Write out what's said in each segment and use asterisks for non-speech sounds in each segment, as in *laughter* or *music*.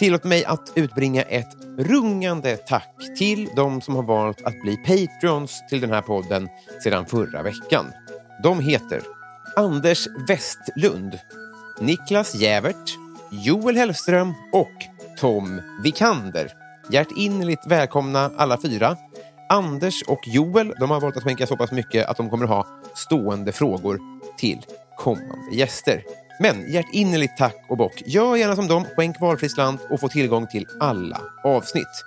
Tillåt mig att utbringa ett rungande tack till de som har valt att bli Patreons till den här podden sedan förra veckan. De heter Anders Westlund, Niklas Jävert, Joel Hellström och Tom Vikander. Hjärtinnerligt välkomna alla fyra. Anders och Joel de har valt att skänka så pass mycket att de kommer att ha stående frågor till kommande gäster. Men hjärtinnerligt tack och bock. Gör gärna som dem, skänk valfri slant och få tillgång till alla avsnitt.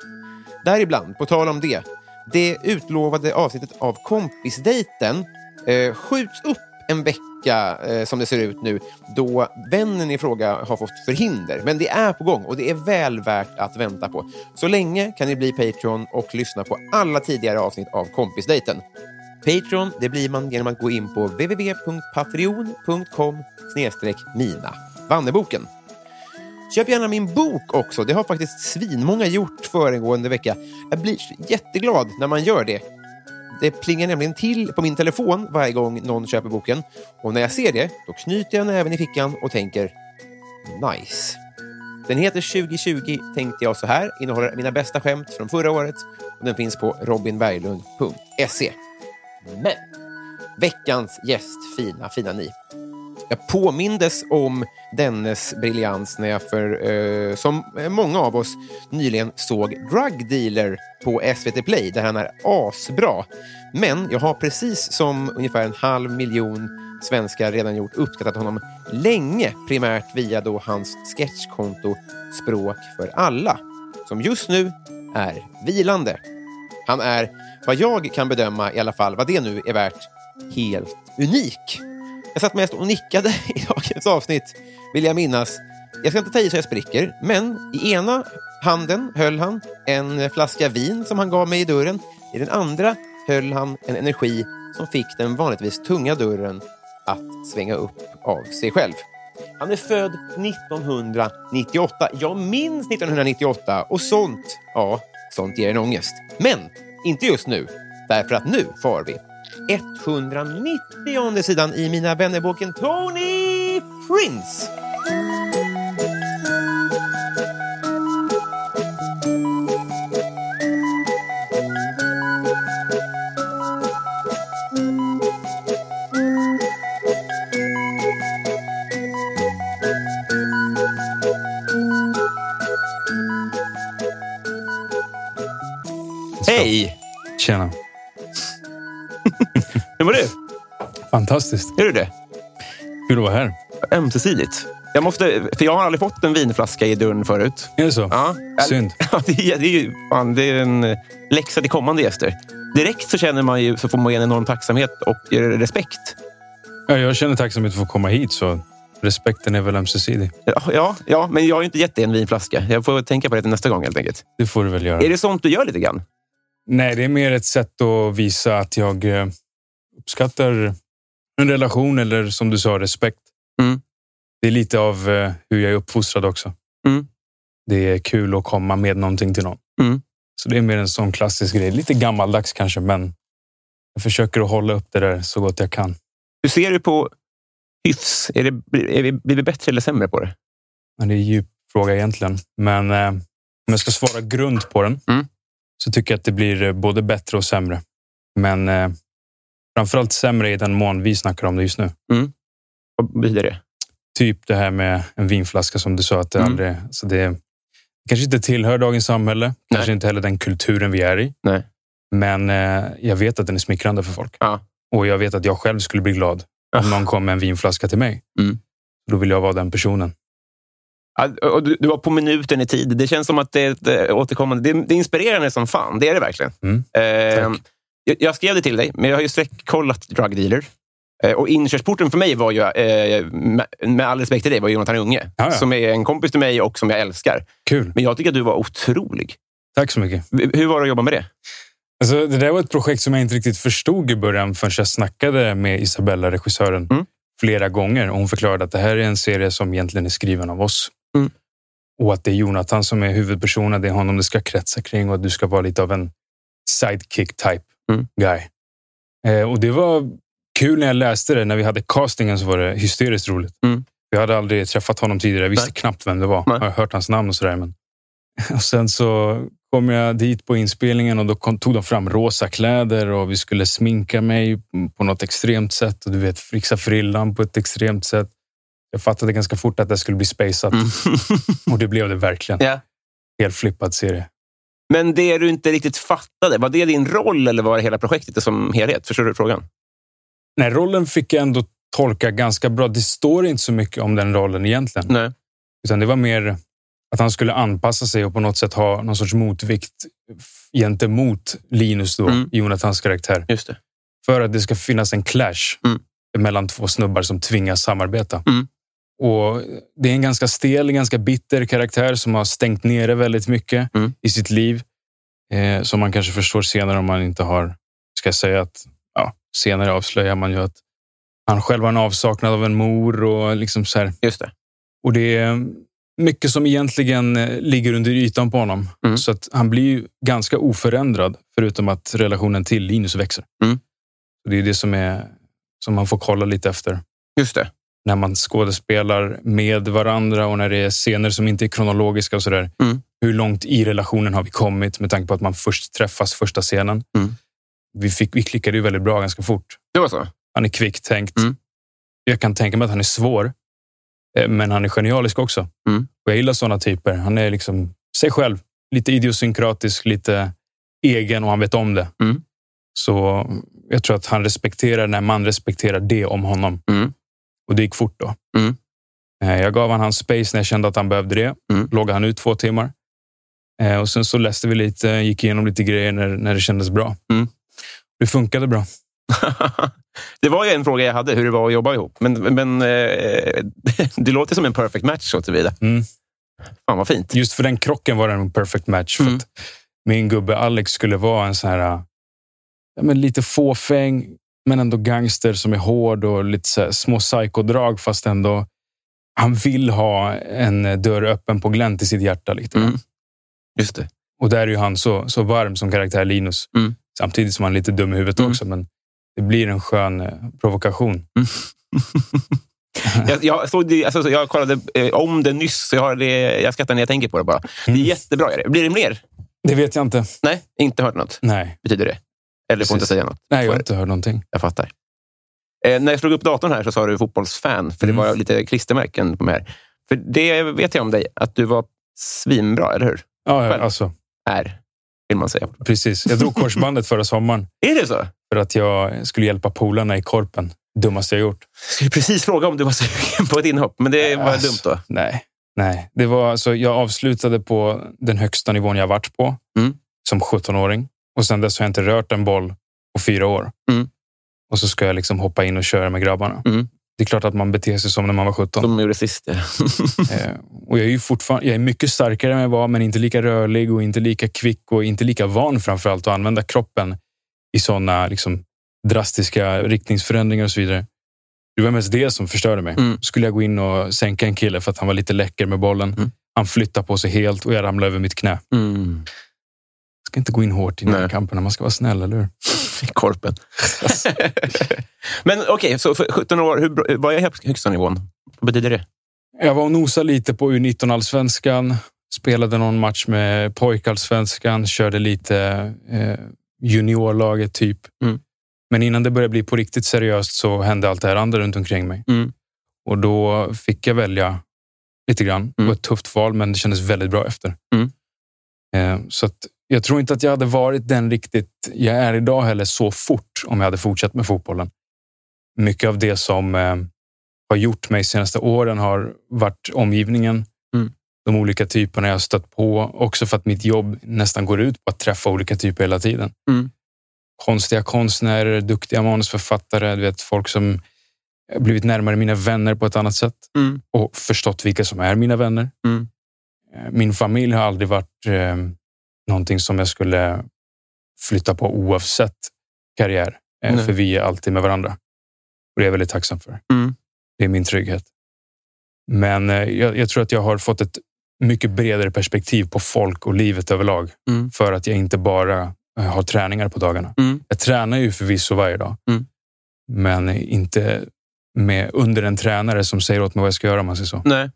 Däribland, på tal om det, det utlovade avsnittet av Kompisdejten eh, skjuts upp en vecka eh, som det ser ut nu då vännen i fråga har fått förhinder. Men det är på gång och det är väl värt att vänta på. Så länge kan ni bli Patreon och lyssna på alla tidigare avsnitt av Kompisdejten. Patreon det blir man genom att gå in på www.patreon.com mina Vanneboken. Köp gärna min bok också. Det har faktiskt svinmånga gjort föregående vecka. Jag blir jätteglad när man gör det. Det plingar nämligen till på min telefon varje gång någon köper boken. Och när jag ser det, då knyter jag näven i fickan och tänker nice. Den heter 2020 tänkte jag så här, innehåller mina bästa skämt från förra året och den finns på robinberglund.se. Men veckans gäst, fina, fina ni. Jag påmindes om dennes briljans när jag för, eh, som många av oss, nyligen såg Drug Dealer på SVT Play, där han är asbra. Men jag har precis som ungefär en halv miljon svenskar redan gjort uppskattat honom länge, primärt via då hans sketchkonto Språk för alla, som just nu är vilande. Han är, vad jag kan bedöma i alla fall, vad det nu är värt, helt unik. Jag satt mest och nickade *laughs* i dagens avsnitt, vill jag minnas. Jag ska inte ta i så jag spricker, men i ena handen höll han en flaska vin som han gav mig i dörren. I den andra höll han en energi som fick den vanligtvis tunga dörren att svänga upp av sig själv. Han är född 1998. Jag minns 1998 och sånt, ja, sånt ger en ångest. Men inte just nu, därför att nu far vi 190 sidan i Mina vännerboken Tony Prince. Hej! Tjena. *laughs* Hur mår du? Fantastiskt. Är du det? Kul att vara här. Ömsesidigt. Jag måste, för jag har aldrig fått en vinflaska i dörren förut. Är det så? Ja. Synd. *laughs* Ja, det, är, det, är ju, fan, det är en läxa till kommande gäster. Direkt så känner man ju, så får man en enorm tacksamhet och respekt. Ja, jag känner tacksamhet för att komma hit, så respekten är väl ömsesidig. Ja, ja, ja, men jag har ju inte gett dig en vinflaska. Jag får tänka på det till nästa gång helt enkelt. Det får du väl göra. Är det sånt du gör lite grann? Nej, det är mer ett sätt att visa att jag eh, uppskattar en relation eller som du sa, respekt. Mm. Det är lite av eh, hur jag är uppfostrad också. Mm. Det är kul att komma med någonting till någon. Mm. Så det är mer en sån klassisk grej. Lite gammaldags kanske, men jag försöker att hålla upp det där så gott jag kan. Hur ser du på hyfs? Är, det, är vi, blir vi bättre eller sämre på det? Det är en djup fråga egentligen. Men eh, om jag ska svara grund på den Mm. Så tycker jag att det blir eh, både bättre och sämre. Men eh, framförallt sämre i den mån vi snackar om det just nu. Vad betyder det? Typ det här med en vinflaska som du sa. Att det Mm. aldrig, så det, kanske inte tillhör dagens samhälle. Kanske inte heller den kulturen vi är i. Nej. Men eh, jag vet att den är smickrande för folk. Ja. Och jag vet att jag själv skulle bli glad om någon kom med en vinflaska till mig. Mm. Då vill jag vara den personen. Du, var på minuten i tid. Det känns som att det är ett eh, återkommande. Det, är inspirerande som fan. Det är det verkligen. Mm, Eh, jag, skrev det till dig, men jag har ju sträckkollat drug dealer. Eh, och inkörsporten för mig var ju, eh, med, all respekt till dig, var Jonathan Unge. Ja, ja. Som är en kompis till mig och som jag älskar. Kul. Men jag tycker att du var otrolig. Tack så mycket. Hur var det att jobba med det? Alltså, det där var ett projekt som jag inte riktigt förstod i början förrän jag snackade med Isabella, regissören, Mm. flera gånger. Och hon förklarade att det här är en serie som egentligen är skriven av oss. Mm. Och att det är Jonathan som är huvudpersonen. Det är honom det ska kretsa kring och att du ska vara lite av en sidekick type Mm. guy. Eh, och det var kul när jag läste det. När vi hade castingen så var det hysteriskt roligt. Mm. Jag hade aldrig träffat honom tidigare. Jag visste Nej. knappt vem det var. Nej. Jag har hört hans namn och sådär. Men... *laughs* Och sen så kom jag dit på inspelningen och då kom, tog de fram rosa kläder och vi skulle sminka mig på något extremt sätt och du vet, fixa frillan på ett extremt sätt. Jag fattade ganska fort att det skulle bli spaceat *laughs* och det blev det verkligen. Ja. Helt flippad serie. Men det du inte riktigt fattade, var det din roll eller var det hela projektet som helhet? Förstår du frågan? Nej, rollen fick jag ändå tolka ganska bra. Det står inte så mycket om den rollen egentligen. Nej. Utan det var mer att han skulle anpassa sig och på något sätt ha någon sorts motvikt gentemot Linus, då, Mm. Jonathans karaktär. Just det. För att det ska finnas en clash Mm. mellan två snubbar som tvingas samarbeta. Mm. Och Det är en ganska stel, ganska bitter karaktär som har stängt ner det väldigt mycket Mm. i sitt liv. Eh, som man kanske förstår senare om man inte har... Ska jag säga att ja, senare avslöjar man ju att han själv har en avsaknad av en mor och liksom så här. Just det. Och det är mycket som egentligen eh, ligger under ytan på honom. Mm. Så att han blir ju ganska oförändrad, förutom att relationen till Linus växer. Mm. Det är det som, är, som man får kolla lite efter. Just det. När man skådespelar med varandra och när det är scener som inte är kronologiska och sådär. Mm. Hur långt i relationen har vi kommit med tanke på att man först träffas första scenen? Mm. Vi, fick, vi klickade ju väldigt bra ganska fort. Det var så? Han är kvicktänkt. Mm. Jag kan tänka mig att han är svår, eh, men han är genialisk också. Mm. Och jag gillar sådana typer. Han är liksom sig själv. Lite idiosynkratisk, lite egen och han vet om det. Mm. Så jag tror att han respekterar när man respekterar det om honom. Och det gick fort då. Mm. Eh, Jag gav han hans space när jag kände att han behövde det. Mm. Loggade han ut två timmar. Eh, Och sen så läste vi lite, gick igenom lite grejer när, när det kändes bra. Mm. Det funkade bra. *laughs* det var ju en fråga jag hade, hur det var att jobba ihop. Men, men eh, *laughs* det låter som en perfect match så tillvida. Mm. Fan vad fint. Just för den krocken var det en perfect match. För Mm. min gubbe Alex skulle vara en sån här ja, men lite fåfäng, men ändå gangster som är hård och lite så här små psykodrag fast ändå han vill ha en dörr öppen på glänt i sitt hjärta. Lite. grann. Mm. Just det. Och där är ju han så, så varm som karaktär Linus. Mm. Samtidigt som han är lite dum i huvudet Mm. också. Men det blir en skön eh, provokation. *laughs* jag, jag, såg det, alltså, jag kollade eh, om det nyss, så jag, har det, jag skrattar när jag tänker på det bara. Det är Mm. jättebra. Är det. Blir det mer? Det vet jag inte. Nej, inte hört något. Nej, Betyder det? Eller får Precis. inte säga något? Nej jag har Får- inte hört någonting. Jag fattar. Eh, när jag slog upp datorn här så sa du fotbollsfan, för det Mm. var lite klistermärken på mig här. För det vet jag om dig, att du var svinbra, eller hur? Ja, ja, alltså, Är, vill man säga. precis. Jag drog korsbandet förra sommaren *laughs* Är det så? för att jag skulle hjälpa polarna i korpen. Dummaste jag gjort. Jag skulle precis fråga om du var sugen på ett inhopp, men det var Alltså. dumt då. Nej, nej. Det var, alltså, jag avslutade på den högsta nivån jag varit på Mm. som 17-åring. Och sen dess har jag inte rört en boll på fyra år. Mm. Och så ska jag liksom hoppa in och köra med grabbarna. Mm. Det är klart att man beter sig som när man var 17. Som gjorde sist. Ja. *laughs* Eh, och jag är ju fortfarande jag är mycket starkare än jag var, men inte lika rörlig och inte lika kvick och inte lika van framför allt att använda kroppen i sådana liksom, drastiska riktningsförändringar och så vidare. Det var mest det som förstörde mig. Mm. Skulle jag gå in och sänka en kille för att han var lite läcker med bollen. Mm. Han flyttade på sig helt och jag ramlade över mitt knä. Mm. Ska inte gå in hårt i närkamperna. Man ska vara snäll, eller hur? *laughs* Korpen. *laughs* men okej, så för 17 år, hur, vad är hög- högsta nivån? Vad betyder det? Jag var och nosade lite på U19-allsvenskan. Spelade någon match med pojkallsvenskan. Körde lite eh, juniorlaget typ. Mm. Men innan det började bli på riktigt seriöst så hände allt det här andra runt omkring mig. Mm. Och då fick jag välja lite grann. Det var ett tufft val, men det kändes väldigt bra efter. Mm. Eh, så att jag tror inte att jag hade varit den riktigt jag är idag heller så fort om jag hade fortsatt med fotbollen. Mycket av det som eh, har gjort mig senaste åren har varit omgivningen. Mm. De olika typerna jag har stött på. Också för att mitt jobb nästan går ut på att träffa olika typer hela tiden. Mm. Konstiga konstnärer, duktiga manusförfattare, du vet, folk som blivit närmare mina vänner på ett annat sätt Mm. och förstått vilka som är mina vänner. Mm. Eh, Min familj har aldrig varit eh, någonting som jag skulle flytta på oavsett karriär. Eh, Nej. för vi är alltid med varandra. Och det är jag väldigt tacksam för. Mm. Det är min trygghet. Men eh, jag, jag tror att jag har fått ett mycket bredare perspektiv på folk och livet överlag. Mm. För att jag inte bara eh, har träningar på dagarna. Mm. Jag tränar ju förvisso varje dag. Mm. Men inte med, under en tränare som säger åt mig vad jag ska göra om man säger så. Nej.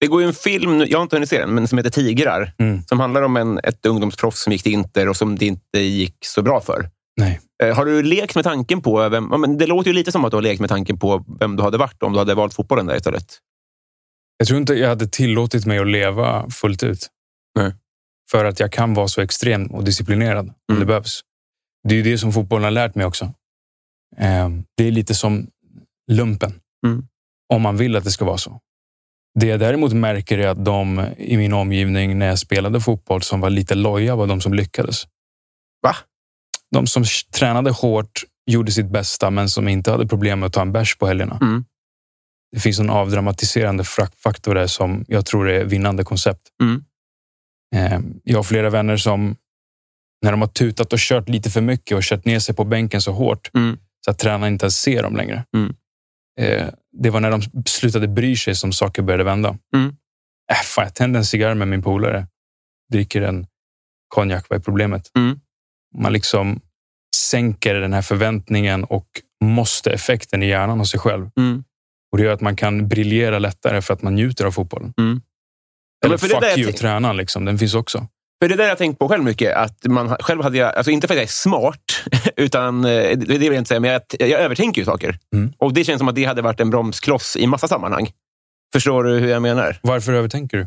Det går ju en film, jag har inte hunnit se den, men som heter Tigrar. Mm. Som handlar om en, ett ungdomsproffs som gick till Inter och som det inte gick så bra för. Nej. Eh, Har du lekt med tanken på... Vem, det låter ju lite som att du har lekt med tanken på vem du hade varit om du hade valt fotbollen där istället. Jag tror inte jag hade tillåtit mig att leva fullt ut. Nej. För att jag kan vara så extrem och disciplinerad om Mm. det behövs. Det är det som fotbollen har lärt mig också. Eh, Det är lite som lumpen. Mm. Om man vill att det ska vara så. Det jag däremot märker är att de i min omgivning när jag spelade fotboll som var lite loja var de som lyckades. Va? De som tränade hårt, gjorde sitt bästa men som inte hade problem med att ta en bärs på helgerna. Mm. Det finns en avdramatiserande faktor där som jag tror är vinnande koncept. Mm. Eh, Jag har flera vänner som när de har tutat och kört lite för mycket och kört ner sig på bänken så hårt Mm. så att tränaren inte ens ser dem längre. Mm. Eh, Det var när de slutade bry sig som saker började vända. Mm. Äh, fan, jag tänder en cigarr med min polare. Dricker en konjak. Vad är problemet? Mm. Man liksom sänker den här förväntningen och måste-effekten i hjärnan hos sig själv. Mm. Och Det gör att man kan briljera lättare för att man njuter av fotbollen. Mm. Ja, Eller där fuck you, tränaren. Liksom. Den finns också. För det där har jag tänkt på själv mycket. Att man, själv hade jag, alltså inte för att jag är smart, *laughs* utan eh, det vill jag inte säga, men jag, jag övertänker ju saker. Mm. Och Det känns som att det hade varit en bromskloss i massa sammanhang. Förstår du hur jag menar? Varför övertänker du?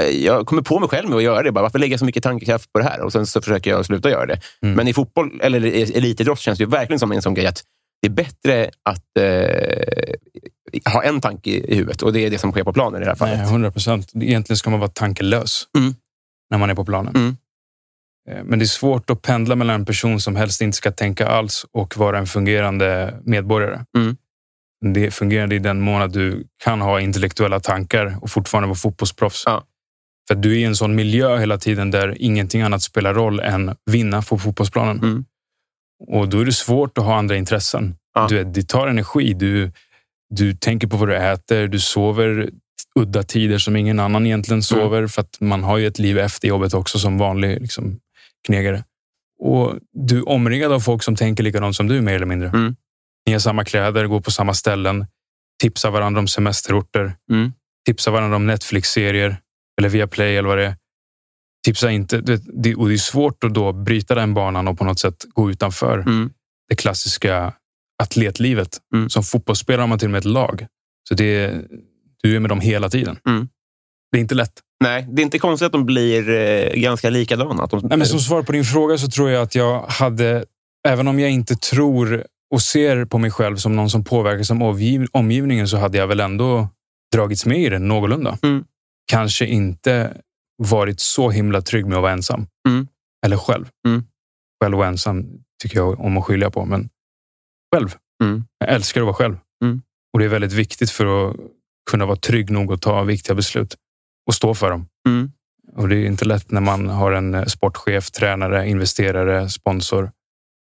Eh, Jag kommer på mig själv med att göra det. Bara, varför lägga så mycket tankekraft på det här? Och Sen så försöker jag sluta göra det. Mm. Men i fotboll, eller elitidrott, känns det ju verkligen som en sån grej att det är bättre att eh, ha en tanke i huvudet. Och det är det som sker på planen i det här fallet. Nej, 100 procent. Egentligen ska man vara tankelös Mm. När man är på planen. Mm. Eh, Men det är svårt att pendla mellan en person som helst inte ska tänka alls och vara en fungerande medborgare. Mm. Det är fungerande i den mån att du kan ha intellektuella tankar och fortfarande vara fotbollsproffs. Ja. För du är i en sån miljö hela tiden där ingenting annat spelar roll än vinna på fotbollsplanen. Mm. Och då är det svårt att ha andra intressen. Ja. Du det tar energi. Du, du tänker på vad du äter. Du sover udda tider som ingen annan egentligen sover. För att man har ju ett liv efter jobbet också som vanlig liksom, knegare. Och du är omringad av folk som tänker likadant som du mer eller mindre. Mm. Ni har samma kläder, går på samma ställen, tipsar varandra om semesterorter, Mm. tipsar varandra om Netflix-serier eller Viaplay eller vad det är. Tipsa inte. Det, det, och det är svårt att då bryta den banan och på något sätt gå utanför Mm. det klassiska atletlivet. Mm. Som fotbollsspelare har man till och med ett lag. Så det, du är med dem hela tiden. Mm. Det är inte lätt. Nej, det är inte konstigt att de blir eh, ganska likadana. De, Nej, men som svar på din fråga så tror jag att jag hade, även om jag inte tror och ser på mig själv som någon som påverkas av omgiv, omgivningen så hade jag väl ändå dragits med i det någorlunda. Mm. Kanske inte varit så himla trygg med att vara ensam. Mm. Eller själv. Mm. Själv och ensam tycker jag om att skilja på, men själv. Mm. Jag älskar att vara själv. Mm. Och det är väldigt viktigt för att kunna vara trygg nog att ta viktiga beslut och stå för dem. Mm. Och det är inte lätt när man har en eh, sportchef, tränare, investerare, sponsor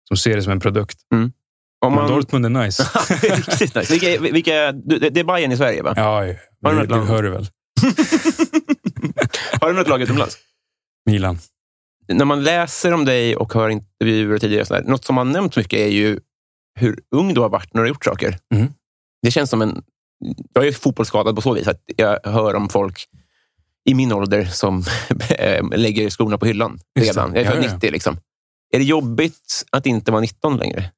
som ser det som en produkt. Om Men man, Dortmund är nice. *laughs* Riktigt nice. Vilka, vilka, du- det är Bayern i Sverige, va? ja, ja. Har du du, du lag? hör det väl. *laughs* Har du något lag utomlands? Milan. När man läser om dig och hör intervjuer och tidigare, och sådär, något som har nämnt mycket är ju hur ung du har varit när du har gjort saker. Mm. Det känns som en... Jag är fotbollsskadad på så vis att jag hör om folk i min ålder som *laughs* lägger skorna på hyllan Just redan. Jag är född ja, ja. 90. Liksom. Är det jobbigt att inte vara 19 längre?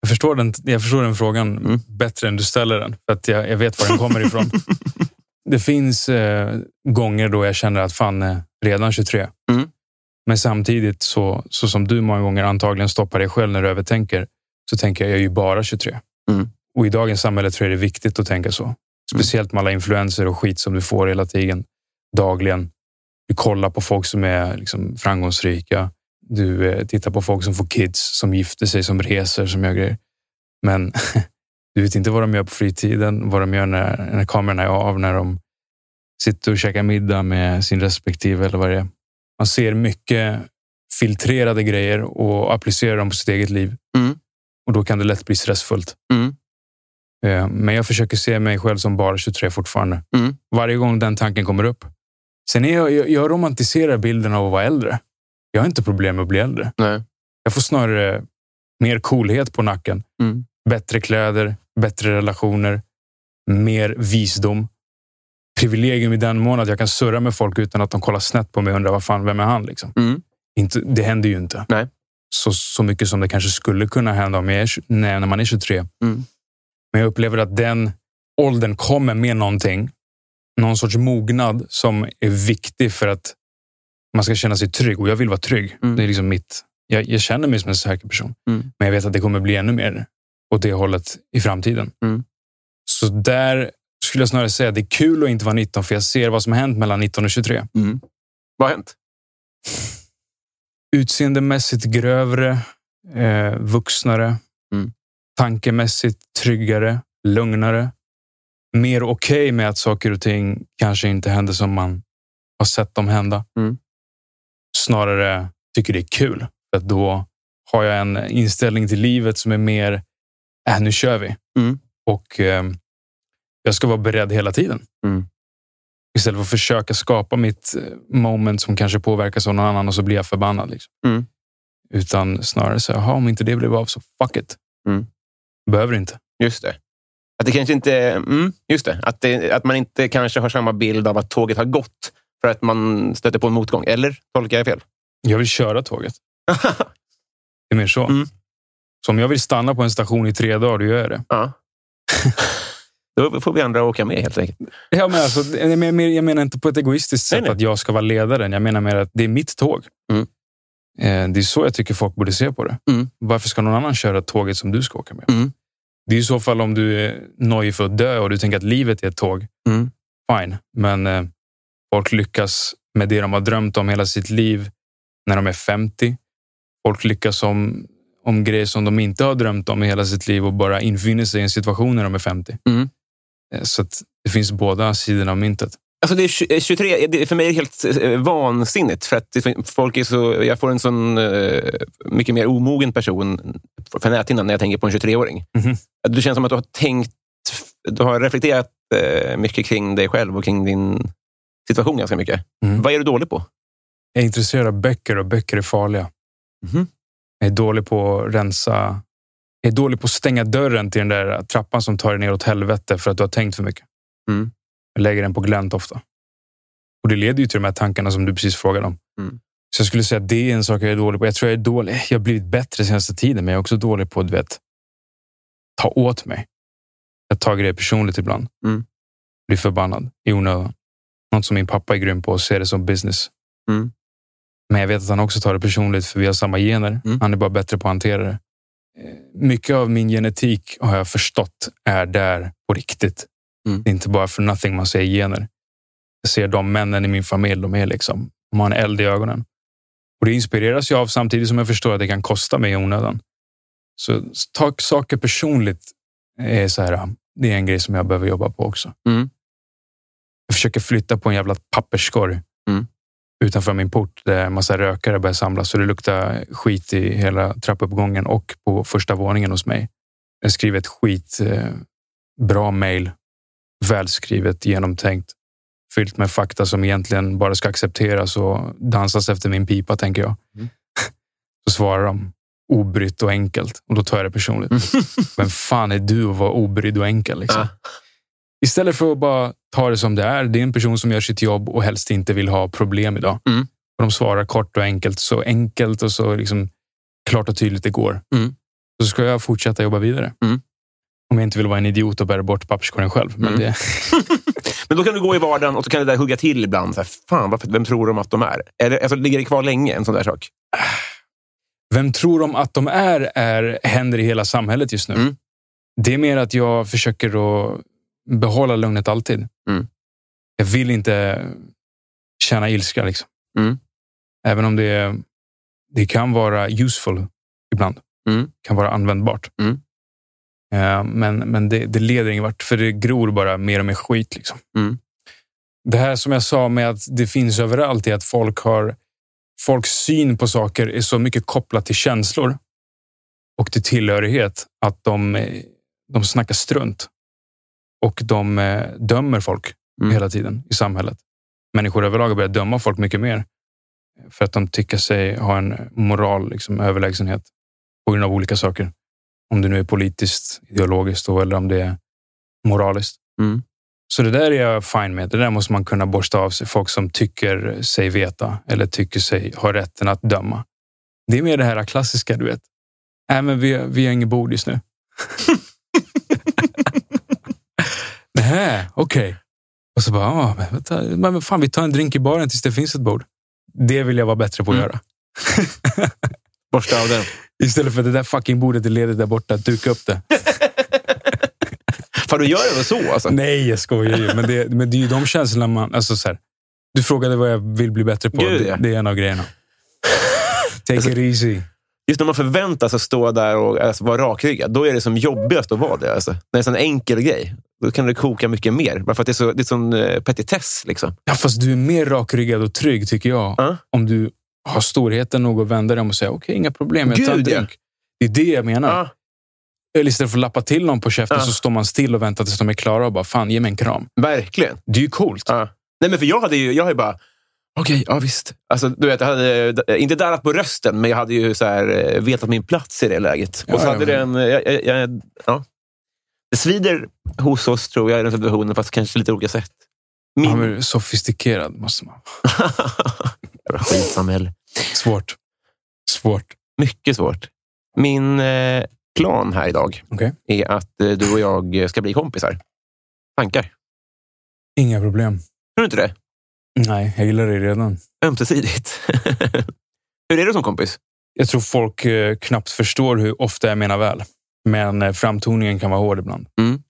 Jag förstår den, jag förstår den frågan Mm. bättre än du ställer den. För att jag, jag vet var den kommer ifrån. *laughs* det finns eh, gånger då jag känner att fan, eh, redan 23. Mm. Men samtidigt, så, så som du många gånger antagligen stoppar dig själv när du övertänker, så tänker jag, jag är ju bara 23. Mm. Och i dagens samhälle tror jag det är viktigt att tänka så. Speciellt med alla influenser och skit som du får hela tiden, dagligen. Du kollar på folk som är liksom framgångsrika. Du eh, tittar på folk som får kids, som gifter sig, som reser, som gör grejer. Men *laughs* du vet inte vad de gör på fritiden, vad de gör när, när kamerorna är av, när de sitter och käkar middag med sin respektive eller vad det är. Man ser mycket filtrerade grejer och applicerar dem på sitt eget liv. Mm. Och då kan det lätt bli stressfullt. Mm. Eh, Men jag försöker se mig själv som bara 23 fortfarande. Mm. Varje gång den tanken kommer upp. Sen är jag, jag, jag romantiserar bilden av att vara äldre. Jag har inte problem med att bli äldre. Nej. Jag får snarare mer coolhet på nacken. Mm. Bättre kläder, bättre relationer, mer visdom. Privilegium i den mån att jag kan surra med folk utan att de kollar snett på mig och undrar vad fan, vem är han? Liksom. Mm. Inte, det händer ju inte. Nej. Så, så mycket som det kanske skulle kunna hända om jag är, när man är 23. Mm. Men jag upplever att den åldern kommer med någonting. Någon sorts mognad som är viktig för att man ska känna sig trygg. Och jag vill vara trygg. Mm. Det är liksom mitt. Jag, jag känner mig som en säker person. Mm. Men jag vet att det kommer bli ännu mer åt det hållet i framtiden. Mm. Så där skulle jag snarare säga att det är kul att inte vara 19 för jag ser vad som har hänt mellan 19 och 23. Mm. Vad har hänt? Utseendemässigt grövre, eh, vuxnare. Tankemässigt tryggare, lugnare. Mer okej med att saker och ting kanske inte händer som man har sett dem hända. Mm. Snarare tycker det är kul. För att då har jag en inställning till livet som är mer, äh, nu kör vi. Mm. Och eh, jag ska vara beredd hela tiden. Mm. Istället för att försöka skapa mitt eh, moment som kanske påverkas av någon annan och så blir jag förbannad. Liksom. Mm. Utan snarare så, jaha, om inte det blev av så fuck it. Mm. Behöver inte. Just det. Att det kanske inte... Mm, just det. Att, det. att man inte kanske har samma bild av att tåget har gått för att man stöter på en motgång. Eller tolkar jag fel? Jag vill köra tåget. *laughs* Det är mer så. Mm. Så om jag vill stanna på en station i tre dagar, då gör jag det. ja. *laughs* Då får vi andra åka med helt enkelt. Ja, men alltså, jag, menar, jag menar inte på ett egoistiskt sätt Nej, nej. att jag ska vara ledaren. Jag menar mer att det är mitt tåg. Mm. Eh, Det är så jag tycker folk borde se på det. Mm. Varför ska någon annan köra tåget som du ska åka med? Mm. Det är i så fall om du är nojig för att dö och du tänker att livet är ett tåg. Mm. Fine, men eh, folk lyckas med det de har drömt om hela sitt liv när de är 50. Folk lyckas om, om grejer som de inte har drömt om i hela sitt liv och bara infinner sig i en situation när de är 50. Mm. Eh, Så det finns båda sidorna av myntet. Alltså det är tj- 23, det är för mig är helt eh, vansinnigt. För att folk är så, jag får en sån eh, mycket mer omogen person för näthinnan när jag tänker på en 23-åring. Mhm. Att Det känns som att du har tänkt, du har reflekterat eh, mycket kring dig själv och kring din situation ganska mycket. Mm. Vad är du dålig på? Jag är intresserad av böcker och böcker är farliga. Mhm. Jag är dålig på att rensa. Jag är dålig på att stänga dörren till den där trappan som tar dig ner åt helvete för att du har tänkt för mycket. Mm. Jag lägger den på glänt ofta. Och det leder ju till de här tankarna som du precis frågade om. Mm. Så jag skulle säga att det är en sak jag är dålig på. Jag tror jag är dålig. Jag har blivit bättre senaste tiden, men jag är också dålig på att du vet, ta åt mig. Jag tar grejer personligt ibland. Mm. Blir förbannad i onödan. Något som min pappa är grym på, att se det som business. Mm. Men jag vet att han också tar det personligt för vi har samma gener. Mm. Han är bara bättre på att hantera det. Eh, Mycket av min genetik har jag förstått är där på riktigt. Mm. Det är inte bara för nothing man säger gener. Jag ser de männen i min familj, de är liksom, de har en eld i ögonen. Och det inspireras jag av samtidigt som jag förstår att det kan kosta mig i onödan. Så ta saker personligt är så här, det är en grej som jag behöver jobba på också. Mm. Jag försöker flytta på en jävla papperskorg Mm. utanför min port där en massa rökare börjar samlas så det luktar skit i hela trappuppgången och på första våningen hos mig. Jag skriver ett skit eh, bra mejl, välskrivet, genomtänkt, fyllt med fakta som egentligen bara ska accepteras och dansas efter min pipa, tänker jag. Mm. *laughs* Så svarar de obrytt och enkelt och då tar jag det personligt. *laughs* Vem fan är du att vara obrydd och enkel? Liksom? Istället för att bara ta det som det är. Det är en person som gör sitt jobb och helst inte vill ha problem idag. Mm. Och de svarar kort och enkelt, så enkelt och så liksom klart och tydligt det går. Mm. Så ska jag fortsätta jobba vidare. Mm. Om jag inte vill vara en idiot och bära bort papperskorgen själv. Men Mm. det, *laughs* Men då kan du gå i vardagen och så kan det där hugga till ibland. Så här, Fan, varför, vem tror de att de är? Eller, alltså, ligger det kvar länge, en sån där sak? vem tror de att de är, är händer i hela samhället just nu. Mm. Det är mer att jag försöker att behålla lugnet alltid. Mm. Jag vill inte känna ilska. Liksom. Mm. Även om det, det kan vara useful ibland. Mm. kan vara användbart. Eh, men men det, det leder ingen vart, för det gror bara mer och mer skit. Liksom. Mm. Det här som jag sa med att det finns överallt är att folk har folks syn på saker är så mycket kopplat till känslor och till tillhörighet att de, de snackar strunt. Och de eh, dömer folk Mm. hela tiden i samhället. Människor överlag har börjat döma folk mycket mer för att de tycker sig ha en moral, liksom, överlägsenhet på grund av olika saker. Om det nu är politiskt, ideologiskt då, eller om det är moraliskt. Mm. Så det där är jag fine med. Det där måste man kunna borsta av sig. Folk som tycker sig veta eller tycker sig ha rätten att döma. Det är mer det här klassiska, du vet. Nej, men vi, vi har inget bord just nu. *laughs* Nej, okej. Och så bara, ah, men, vänta, men fan, vi tar en drink i baren tills det finns ett bord. Det vill jag vara bättre på att Mm. göra. Borsta av den. *laughs* Istället för det där fucking bordet i ledet där borta, duka upp det. Fan, du gör det så? Alltså. Nej, jag skojar ju. Men det, men det är ju de känslorna man... Alltså så här, du frågade vad jag vill bli bättre på. Gud, det, ja. det är en av grejerna. Take it easy. Just när man förväntar sig att stå där och alltså, vara rakryggad, då är det som jobbigast att vara det. Alltså. När det är en sån enkel grej, då kan det koka mycket mer. Bara för att det är, så, det är sån uh, petitess. Liksom. Ja, fast du är mer rakryggad och trygg, tycker jag. Ja. Om du har storheten nog att vända dig om och säga okej, inga problem, jag tar en Gud, ja. drink. Det är det jag menar. Ja. Eller istället för att lappa till någon på käften Ja. så står man still och väntar tills de är klara och bara fan, ge mig en kram. Verkligen. Det är ju coolt. Ja. Nej, men för jag hade ju, jag ju bara, okej, ja visst. Alltså, du vet, jag hade eh, inte darrat på rösten, men jag hade ju så här, eh, vetat min plats i det läget. Ja, och så ja, hade det en, jag, jag, ja. Det svider hos oss, tror jag, i den situationen, fast kanske lite olika sätt. Min... Är sofistikerad, måste man. *laughs* Jävla skitsamhälle. Svårt. Svårt. Mycket svårt. Min eh, plan här idag Okej. är att eh, du och jag ska bli kompisar. Tankar? Inga problem. Tror du inte det? Nej, jag gillar det redan. Ömsesidigt. *laughs* Hur är du som kompis? Jag tror folk eh, knappt förstår hur ofta jag menar väl. Men framtoningen kan vara hård ibland. Mm.